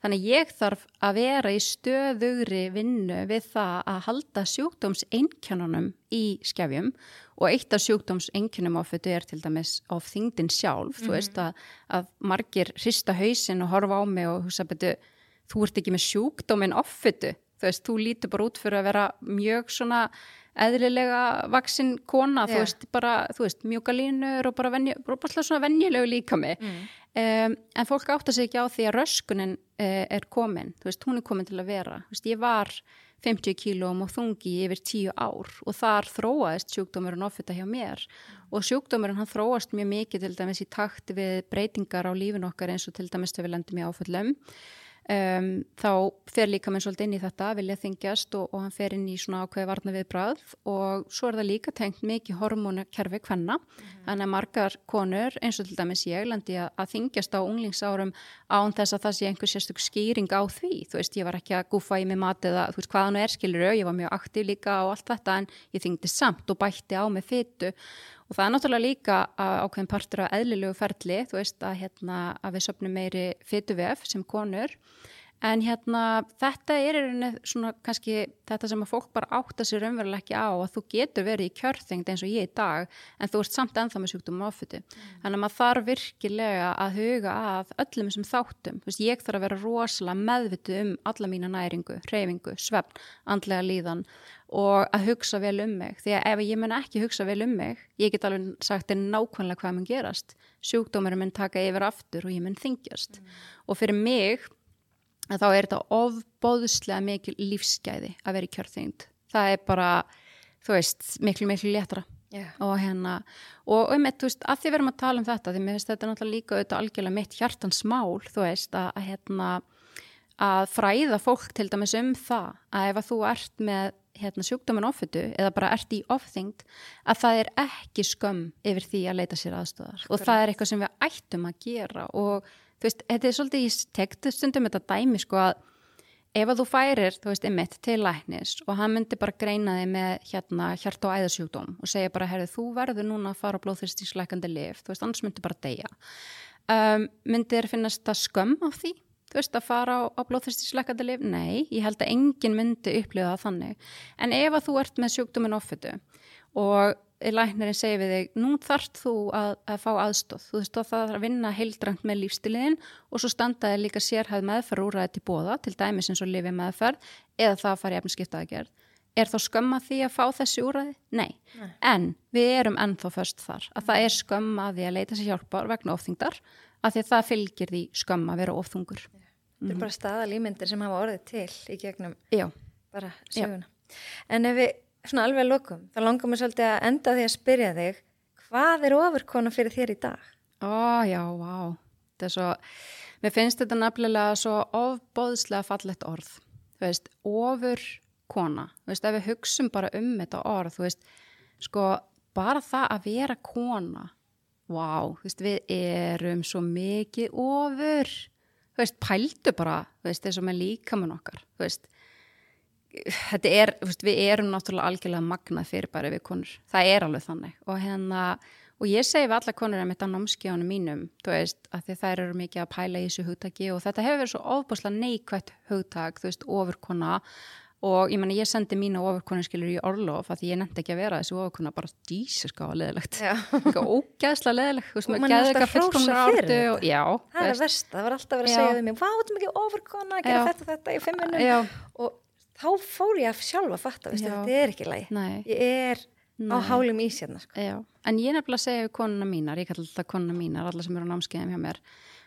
Þannig ég þarf að vera í stöðugri vinnu við það að halda sjúkdóms einkjönunum í skefjum og eitt af sjúkdóms einkjönum áfittu er til dæmis á þingdin sjálf. Mm -hmm. Þú mhm. veist að, að margir hrista hausin og horfa á mig og hugsa betur þú ert ekki með sjúkdómin áfittu. Þú þú veist, þú lítur bara út fyrir að vera mjög svona eðlilega vaksin kona, þú Já. veist, bara, þú veist, mjúka línur og bara, venju, bara svona venjulegu líka mig. Mm. Um, en fólk átta sig ekki á því að röskunin uh, er komin, þú veist, hún er komin til að vera. Þú veist, ég var 50 kílóum og þungi yfir 10 ár og þar þróaðist sjúkdómurinn offita hjá mér og sjúkdómurinn hann þróast mjög mikið til dæmis í takt við breytingar á lífin okkar eins og til dæmis þegar við lendum í áföllum um, þá fer líka minn svolítið inn í þetta vilja þingjast og, og hann fer inn í svona ákveði varna við bræð og svo er það líka tengt mikið hormónakerfi hvenna þannig að margar konur eins og til dæmis ég lendi að, að þingjast á unglingsárum án þess að það sé einhver sérstök skýring á því, þú veist, ég var ekki að gúfa í mig mat eða þú veist hvað hann er skilur ég var mjög aktív líka og allt þetta en ég þingdi samt og bætti á mig fytu og það er náttúrulega líka ákveðin partur af eðlilegu ferli, þú veist að, hérna, að við söpnum meiri fytuvef sem konur. En hérna þetta er svona kannski þetta sem að fólk bara átta sér umverulega ekki á að þú getur verið í kjörþengd eins og ég í dag en þú ert samt ennþá með sjúkdóma áfötu þannig að maður þarf virkilega að huga að öllum þessum þáttum. Veist, ég þarf að vera rosalega meðvitu um alla mína næringu, reyfingu, svefn andlega líðan og að hugsa vel um mig. Því að ef ég mun ekki hugsa vel um mig ég get alveg sagt þér nákvæmlega hvað mun gerast. Sjúkdómur mun taka yfir aftur og ég mun þingjast og fyrir mig þá er þetta ofbóðslega mikil lífsgæði að vera í kjörþyngd. Það er bara, þú veist, miklu miklu léttra Já. og hérna og um eitt, þú veist, að því við erum að tala um þetta því mér finnst þetta náttúrulega líka auðvitað algjörlega mitt hjartans mál, þú veist, að, að hérna að fræða fólk til dæmis um það að ef að þú ert með hérna, sjúkdómin offitu eða bara ert í ofþyngd að það er ekki skömm yfir því að leita sér aðstöðar og það er eitthvað sem við ættum að gera og þú veist, þetta er svolítið ég tekti stundum þetta dæmi sko að ef að þú færir, þú veist, einmitt til læknis og hann myndi bara greina þig með hérna hjart og æðasjúkdóm og segja bara, herri, þú verður núna að fara á blóðþyrstísleikandi lif, þú veist, annars myndi bara deyja. Um, myndi þér finnast það skömm á því? Þú veist, að fara á, á blóðþyrstísleikandi lif? Nei, ég held að enginn myndi upplifa það þannig. En ef að þú ert með sjúkdómin offitu og læknirinn segir við þig, nú þarft þú að, að fá aðstóð, þú veist, það þarf að vinna heildrænt með lífstiliðin og svo standaði líka sérhæð meðferð úræði til bóða, til dæmis eins og lifi meðferð eða það að fara í efniskiptaðagerð. Er þá skömma því að fá þessi úræði? Nei. Nei. En við erum ennþá först þar, að það er skömma því að leita sér hjálpar vegna ofþingdar, að því að það fylgir því skömma að vera ofþungur. Þetta er bara staðalýmyndir sem hafa orðið til í gegnum Já, bara söguna. En ef við svona alveg lokum, þá langar mér svolítið að enda því að spyrja þig, hvað er ofurkona fyrir þér í dag? Ó, já, vá. Þetta er svo, mér finnst þetta nefnilega svo ofbóðslega fallegt orð. Þú veist, ofur kona. Þú veist, ef við hugsum bara um þetta orð, þú veist, sko, bara það að vera kona, vá, þú veist, við erum svo mikið ofur. Þú veist, pældu bara, þú veist, eins og með líkamann okkar, þú veist, þetta er, veist, við erum náttúrulega algjörlega magnað fyrir bara við konur. Það er alveg þannig. Og hérna og ég segi við alla konur að mitt á námskjánu mínum þú veist, að þær eru mikið að pæla í þessu hugtaki og þetta hefur verið svo ofbúslega neikvætt hugtak, þú veist, ofurkona og ég menna ég sendi mína ofurkonu skilur í orlof að því ég nefndi ekki að vera þessi ofurkona bara dísus gáða leðilegt ógæðslega leðilegt Og mann er alltaf fullkomnar fyrir og, já, Það er þú það var alltaf verið að segja við mig, þetta er mikið ofurkona að gera Já. þetta, þetta í fimm minnum já, og þá fór ég að sjálfa að fatta, þetta er ekki lægi. Ég er á Nei. hálum í sérna, sko. En ég nefnilega segja við konuna mínar, ég kallar þetta konuna mínar, alla sem eru á námskeiðum hjá mér,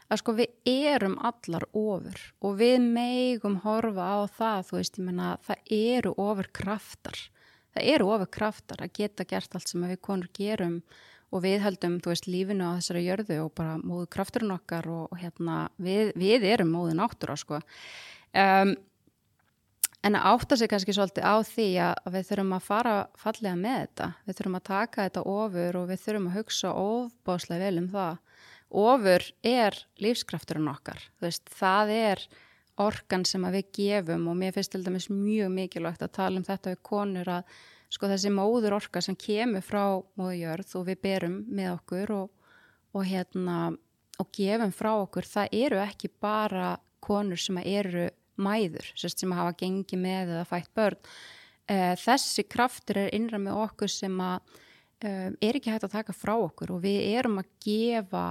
að sko við erum allar ofur og við megum horfa á það, þú veist, ég menna, það eru ofur kraftar. Það eru ofur kraftar að geta gert allt sem við konur gerum og við heldum, þú veist, lífinu á þessari jörðu og bara móðu krafturinn okkar og, og hérna, við, við erum móðu náttúra, sko. Um, En að átta sig kannski svolítið á því að við þurfum að fara fallega með þetta. Við þurfum að taka þetta ofur og við þurfum að hugsa ofbáslega vel um það. Ofur er lífskrafturinn okkar. Veist, það er orkan sem við gefum og mér finnst til dæmis mjög mikilvægt að tala um þetta við konur að sko þessi móður orka sem kemur frá móðujörð og við berum með okkur og, og hérna og gefum frá okkur, það eru ekki bara konur sem eru mæður, sem hafa gengið með eða fætt börn. Uh, þessi kraftur er innra með okkur sem að uh, er ekki hægt að taka frá okkur og við erum að gefa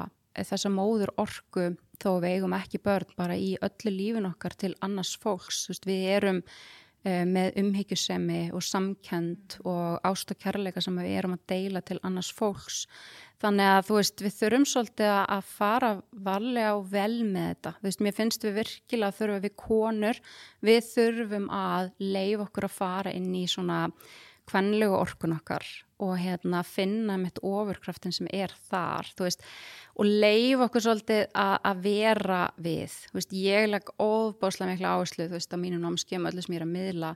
þessa móður orku þó við eigum ekki börn bara í öllu lífin okkar til annars fólks. Sérst, við erum uh, með umhyggjusemi og samkend og ást og kærleika sem við erum að deila til annars fólks. Þannig að þú veist við þurfum svolítið að fara varlega og vel með þetta. Þú veist mér finnst við virkilega þurfum við konur við þurfum að leif okkur að fara inn í svona kvenlegu orkun okkar og hérna finna mitt ofurkraftin sem er þar veist, og leif okkur svolítið að vera við. Veist, ég legg ofbáslega miklu áherslu þú veist á mínum námskjöfum öllu sem ég er að miðla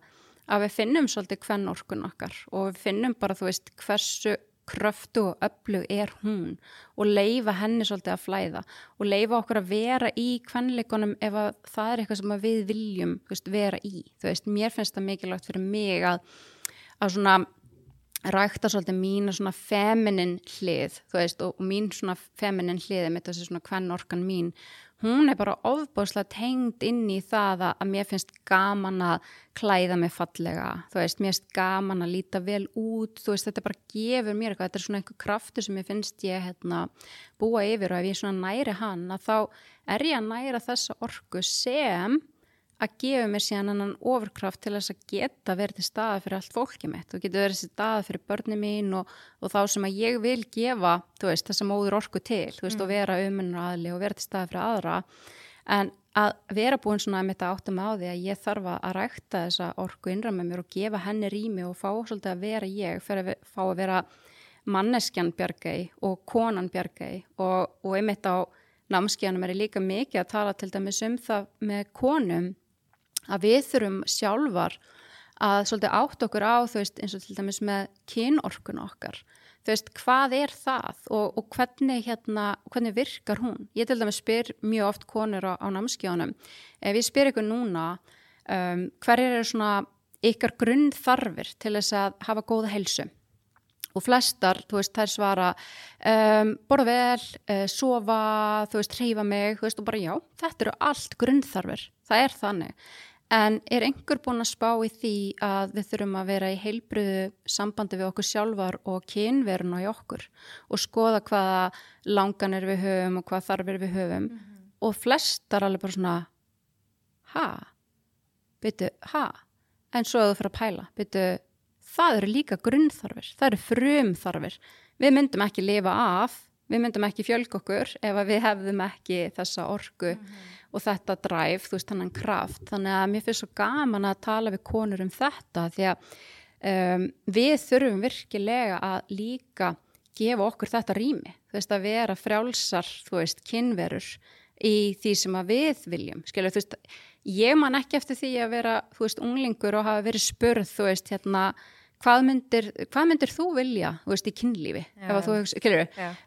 að við finnum svolítið hvern orkun okkar og við finnum bara þú veist hversu kröftu og öflug er hún og leifa henni svolítið að flæða og leifa okkur að vera í kvenleikonum ef það er eitthvað sem við viljum veist, vera í, þú veist, mér finnst það mikilvægt fyrir mig að að svona rækta svolítið mín svona feminin hlið, þú veist, og mín svona feminin hlið, með þessi svona hvern orkan mín, hún er bara ofbáslega tengd inn í það að mér finnst gaman að klæða mig fallega, þú veist, mér finnst gaman að líta vel út, þú veist, þetta bara gefur mér eitthvað, þetta er svona einhver kraftur sem ég finnst ég hérna búa yfir og ef ég svona næri hann, að þá er ég að næra þessa orku sem að gefa mér síðan annan ofurkraft til þess að geta verið til staða fyrir allt fólkið mitt. Og geta verið til staða fyrir börnum mín og, og þá sem að ég vil gefa veist, þess að móður orku til veist, mm. og vera umunar aðli og vera til staða fyrir aðra. En að vera búin svona að mitt áttum á því að ég þarf að rækta þessa orku innra með mér og gefa henni rými og fá svolítið að vera ég fyrir að fá að vera manneskjan bjargæi og konan bjargæi og, og einmitt á námskíðanum er ég líka mikið að tala til dæmis um það með konum að við þurfum sjálfar að svolítið átt okkur á þú veist eins og til dæmis með kynorkun okkar. Þú veist hvað er það og, og hvernig hérna hvernig virkar hún? Ég til dæmis spyr mjög oft konur á, á námskjónum ef ég spyr ykkur núna um, hver er svona ykkar grunnþarfir til þess að hafa góða helsu og flestar, þú veist, þær svara um, borða vel, uh, sofa þú veist, hreyfa mig, þú veist og bara já, þetta eru allt grunnþarfir. Það er þannig En er einhver búin að spá í því að við þurfum að vera í heilbriðu sambandi við okkur sjálfar og kynverun á okkur og skoða hvaða langanir við höfum og hvaða þarfir við höfum? Mm -hmm. og flestar alveg bara svona ha, byrju, ha, en svo að þú fyrir að pæla, byrju, það eru líka grunnþarfir, það eru frumþarfir, við myndum ekki lifa af, við myndum ekki fjölg okkur ef við hefðum ekki þessa orgu mm -hmm og þetta dræf, þú veist, þannig kraft. Þannig að mér finnst svo gaman að tala við konur um þetta því að um, við þurfum virkilega að líka gefa okkur þetta rými, þú veist, að vera frjálsar, þú veist, kynverur í því sem að við viljum skilur, þú veist, ég man ekki eftir því að vera, þú veist, unglingur og hafa verið spurð, þú veist, hérna hvað myndir, hvað myndir þú vilja þú veist, í kynlífi? Þú,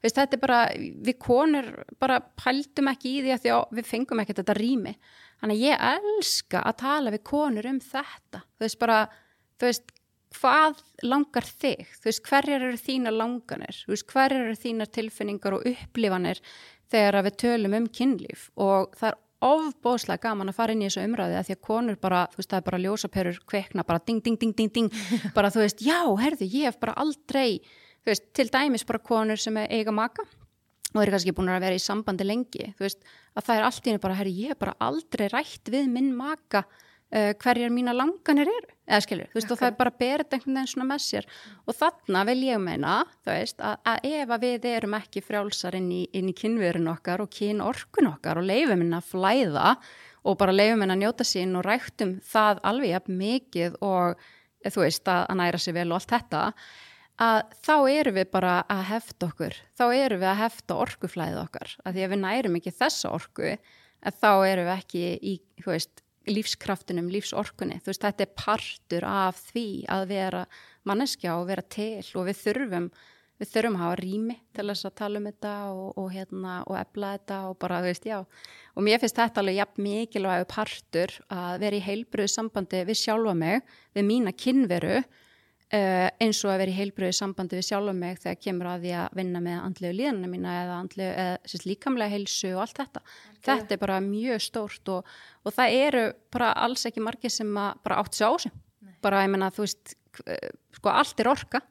veist, þetta er bara, við konur bara pældum ekki í því að því að við fengum ekki þetta rými. Þannig að ég elska að tala við konur um þetta. Þú veist bara, þú veist hvað langar þig, þú veist hverjar eru þína langanir, þú veist hverjar eru þína tilfinningar og upplifanir þegar við tölum um kynlíf? Og það er ofbóðslega gaman að fara inn í þessu umræði að því að konur bara, þú veist, það er bara ljósaperur kveikna, bara ding, ding, ding, ding, ding. Bara þú veist, já, herðu, ég hef bara aldrei þú veist, til dæmis bara konur sem eiga maka og eru kannski búin að vera í sambandi lengi, þú veist að það er allt í henni bara, herru, ég hef bara aldrei rætt við minn maka uh, hverjar mína langanir eru, eða skilur þú veist, okay. og það er bara berið einhvern veginn svona með sér. Og þarna vil ég meina, þú veist að, að ef að við erum ekki frjálsar inn í, í kynverun okkar og kynorkun okkar og leifum henn að flæða og bara leifum henn að njóta sín og ræktum það alveg jafn mikið og þú veist, að, að næra sér vel og allt þetta að þá eru við bara að hefta okkur, þá eru við að hefta orkuflæðið okkar, að því að við nærum ekki þessa orku, að þá eru við ekki í, þú veist, lífskraftunum, lífsorkunni, þú veist, þetta er partur af því að vera manneskja og vera til og við þurfum við þurfum að hafa rými til þess að tala um þetta og, og hérna og ebla þetta og bara, þú veist, já. Og mér finnst þetta alveg jafn mikilvæg partur að vera í heilbröðu sambandi við sjálfa mig, við mína kynveru Uh, eins og að vera í heilbröðu sambandi við sjálf og mig þegar kemur að því að vinna með andlegu líðanina mína eða, andlegu, eða líkamlega heilsu og allt þetta. Okay. Þetta er bara mjög stórt og, og það eru bara alls ekki margir sem bara átt sér á sig. Bara ég menna þú veist, sko allt er orka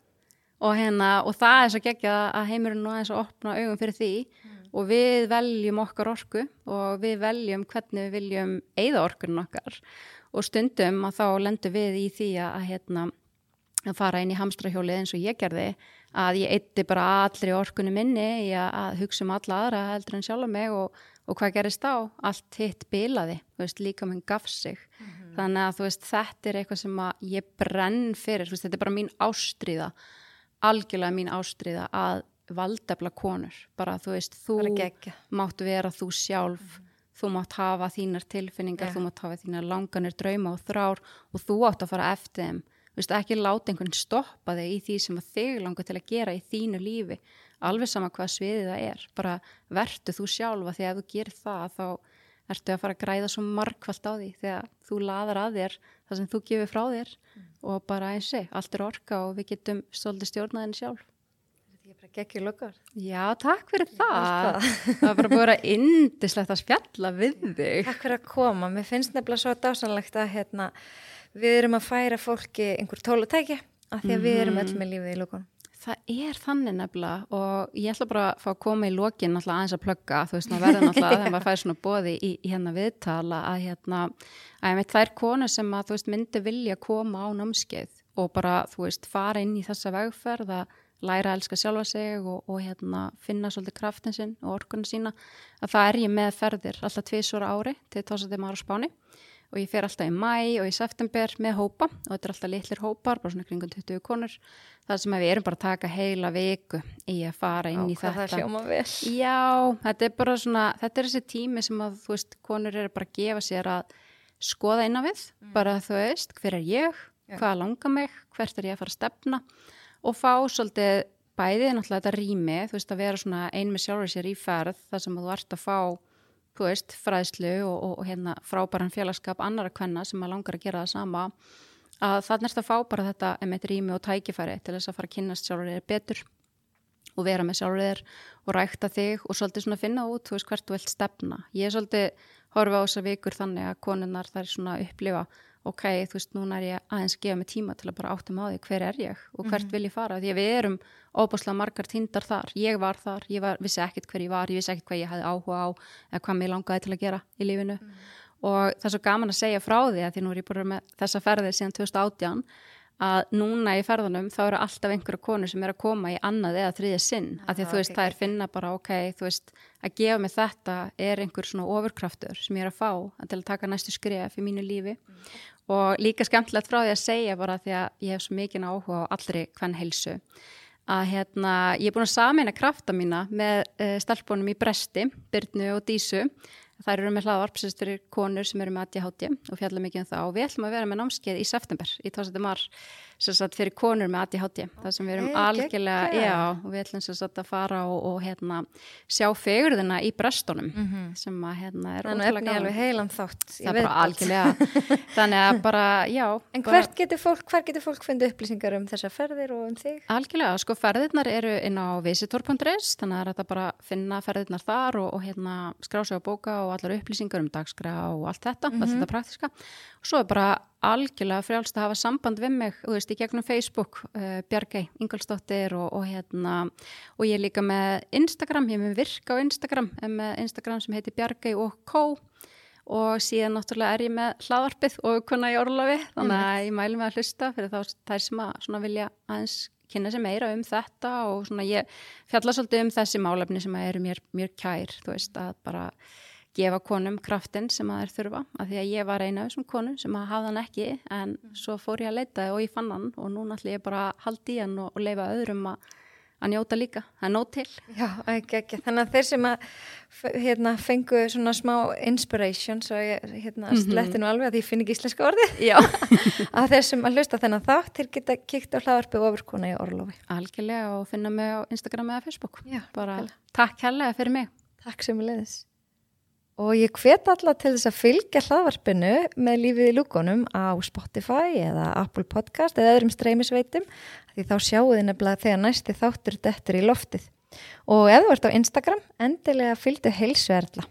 og, hérna, og það er svo geggja að heimurinn nú aðeins að opna augum fyrir því mm. og við veljum okkar orku og við veljum hvernig við viljum eigða orkunum okkar og stundum að þá lendum við í því að, hérna, að fara inn í hamstrahjólið eins og ég gerði að ég eitti bara allri orkunum minni í að, að hugsa um alla aðra heldur en sjálf mig og, og hvað gerist á? Allt hitt bilaði, veist, líka minn gaf sig. Mm -hmm. Þannig að veist, þetta er eitthvað sem ég brenn fyrir, veist, þetta er bara mín ástríða, algjörlega mín ástríða að valdefla konur. Bara þú veist, þú máttu vera þú sjálf, mm -hmm. þú mátt hafa þínar tilfinningar, yeah. þú mátt hafa þínar langanir drauma og þrár og þú átt að fara eftir þeim Vist, ekki láta einhvern stoppa þig í því sem þig langar til að gera í þínu lífi alveg sama hvað sviðið það er. Bara vertu þú sjálfa því að ef þú gerir það þá ertu að fara að græða svo markvallt á því þegar þú laðar að þér það sem þú gefur frá þér mm. og bara eins og allt er orka og við getum svolítið stjórnaðin sjálf. Þetta er bara geggið lukkar Já, takk fyrir Ég það. Það. Var bara búin að indislegt að spjalla við þig. Takk fyrir að koma, mér finnst nefnilega svo dásanlegt að hérna við erum að færa fólki einhver tólatæki af því að við erum öll með lífið í lókunum. Það er þannig nefnilega og ég ætla bara að fá að koma í lókin alltaf aðeins að plugga, þú veist, maður verður alltaf að þegar maður fær svona bóði í, í hérna viðtala að hérna, að ég veit það er konu sem að þú veist myndi vilja koma á námskeið og bara þú veist fara inn í þessa vegferð að læra að elska sjálfa sig og, og hérna finna svolítið kraftin sinn og orkunni sína að það er ég með ferðir alltaf tvísora ári til tósatum ára spáni og ég fer alltaf í mæ og í september með hópa. Og þetta er alltaf litlir hópar, bara svona kringum 20 konur. Það sem við erum bara að taka heila viku í að fara inn Ó, í þetta það hljóma vel. Já, þetta er bara svona, þetta er þessi tími sem að þú veist, konur eru bara að gefa sér að skoða inn á við. Mm. bara þú veist, hver er ég, hvað langar mig? Hvert er ég að fara að stefna? Og fá svolítið bæðið náttúrulega þetta rými, þú veist að vera svona ein með sjálfur sér í ferð þar sem þú ert að fá þú veist, fræðslu og, og, og hérna frábæran félagskap annara kvenna sem að langar að gera það sama að það nærst að fá bara þetta emitt rými og tækifæri til þess að fara að kynast sjálfur þér betur og vera með sjálfur þér og rækta þig og svolítið svona finna út, þú veist, hvert þú vilt stefna. Ég er svolítið horfa á þessa vikur þannig að konunnar þær svona upplifa ok, þú veist, núna er ég aðeins að gefa mig tíma til að bara átta mig á því hver er ég og hvert mm -hmm. vil ég fara, því að við erum óbúslega margar tindar þar, ég var þar ég var, vissi ekkit hver ég var, ég vissi ekkit hvað ég hefði áhuga á eða hvað mér langaði til að gera í lífinu mm -hmm. og það er svo gaman að segja frá því að því nú er ég búin með þessa ferðir síðan 2018 að núna í ferðunum þá eru alltaf einhverja konur sem er að koma í annað eða þriðja sinn, ja, af því að okay. þú veist, að gefa mig þetta er einhver svona ofurkraftur sem ég er að fá til að taka næstu skref í mínu lífi mm og líka skemmtilegt frá því að segja bara því að ég hef svo mikið áhuga á allri hvern heilsu að hérna, ég er búin að samina krafta mína með uh, stelpunum í Bresti, Byrnu og Dísu. Það eru með hlaðvarpsist fyrir konur sem eru með ADHD og fjalla mikið um það. Og við ætlum að vera með námskeið í september í tórsættu mar fyrir konur með ADHD það sem við erum hey, algjörlega já, og við ætlum sagt, að fara og, og hérna, sjá fegurðina í brestunum mm -hmm. sem að hérna er ótrúlega heilan þátt þannig að bara, já En bara, hvert getur fólk, fólk fundið upplýsingar um þessa ferðir og um þig? Algjörlega, sko ferðirnar eru inn á visitor.is þannig að þetta bara finna ferðirnar þar og, og hérna skrá sig á bóka og allar upplýsingar um dagskrá og allt þetta, mm -hmm. allt þetta praktiska og svo er bara algjörlega frjálst að hafa samband við mig, þú veist, í gegnum Facebook uh, Bjargei, Ingolstóttir og, og hérna, og ég er líka með Instagram, ég er með virka á Instagram með Instagram sem heitir Bjargei og Kó og síðan náttúrulega er ég með hlaðarpið og konar í orlofi þannig að ég mælu mig að hlusta fyrir þá þær sem að vilja aðeins kynna sér meira um þetta og svona ég fjalla svolítið um þessi málefni sem eru mér, mér kær, þú veist, að bara gefa konum kraftin sem að þeir þurfa af því að ég var eina af þessum konum sem að hafa hann ekki en mm. svo fór ég að leita og ég fann hann og núna ætlum ég bara að halda í hann og, og leifa öðrum að, að njóta líka, það er nót til. Já, ekki, ekki, þannig að þeir sem að hérna, fengu svona smá inspiration, svo ég hérna, -hmm. sletti nú alveg að ég finn ekki íslenska orði að þeir sem að hlusta þennan þátt til geta kíkt á hlaðarpi ofurkona í orlofi. Algjörlega og finna mig á Instagram eða Facebook. Já, bara takk hella fyrir mig. Takk sem við leiðis Og ég hvet alla til þess að fylgja hlaðvarpinu með lífið í lúkonum á Spotify eða Apple Podcast eða öðrum streymisveitum því þá sjáu þið nefnilega þegar næsti þáttur dettur í loftið. Og ef þú ert á Instagram, endilega fylgdu heilsuerðla.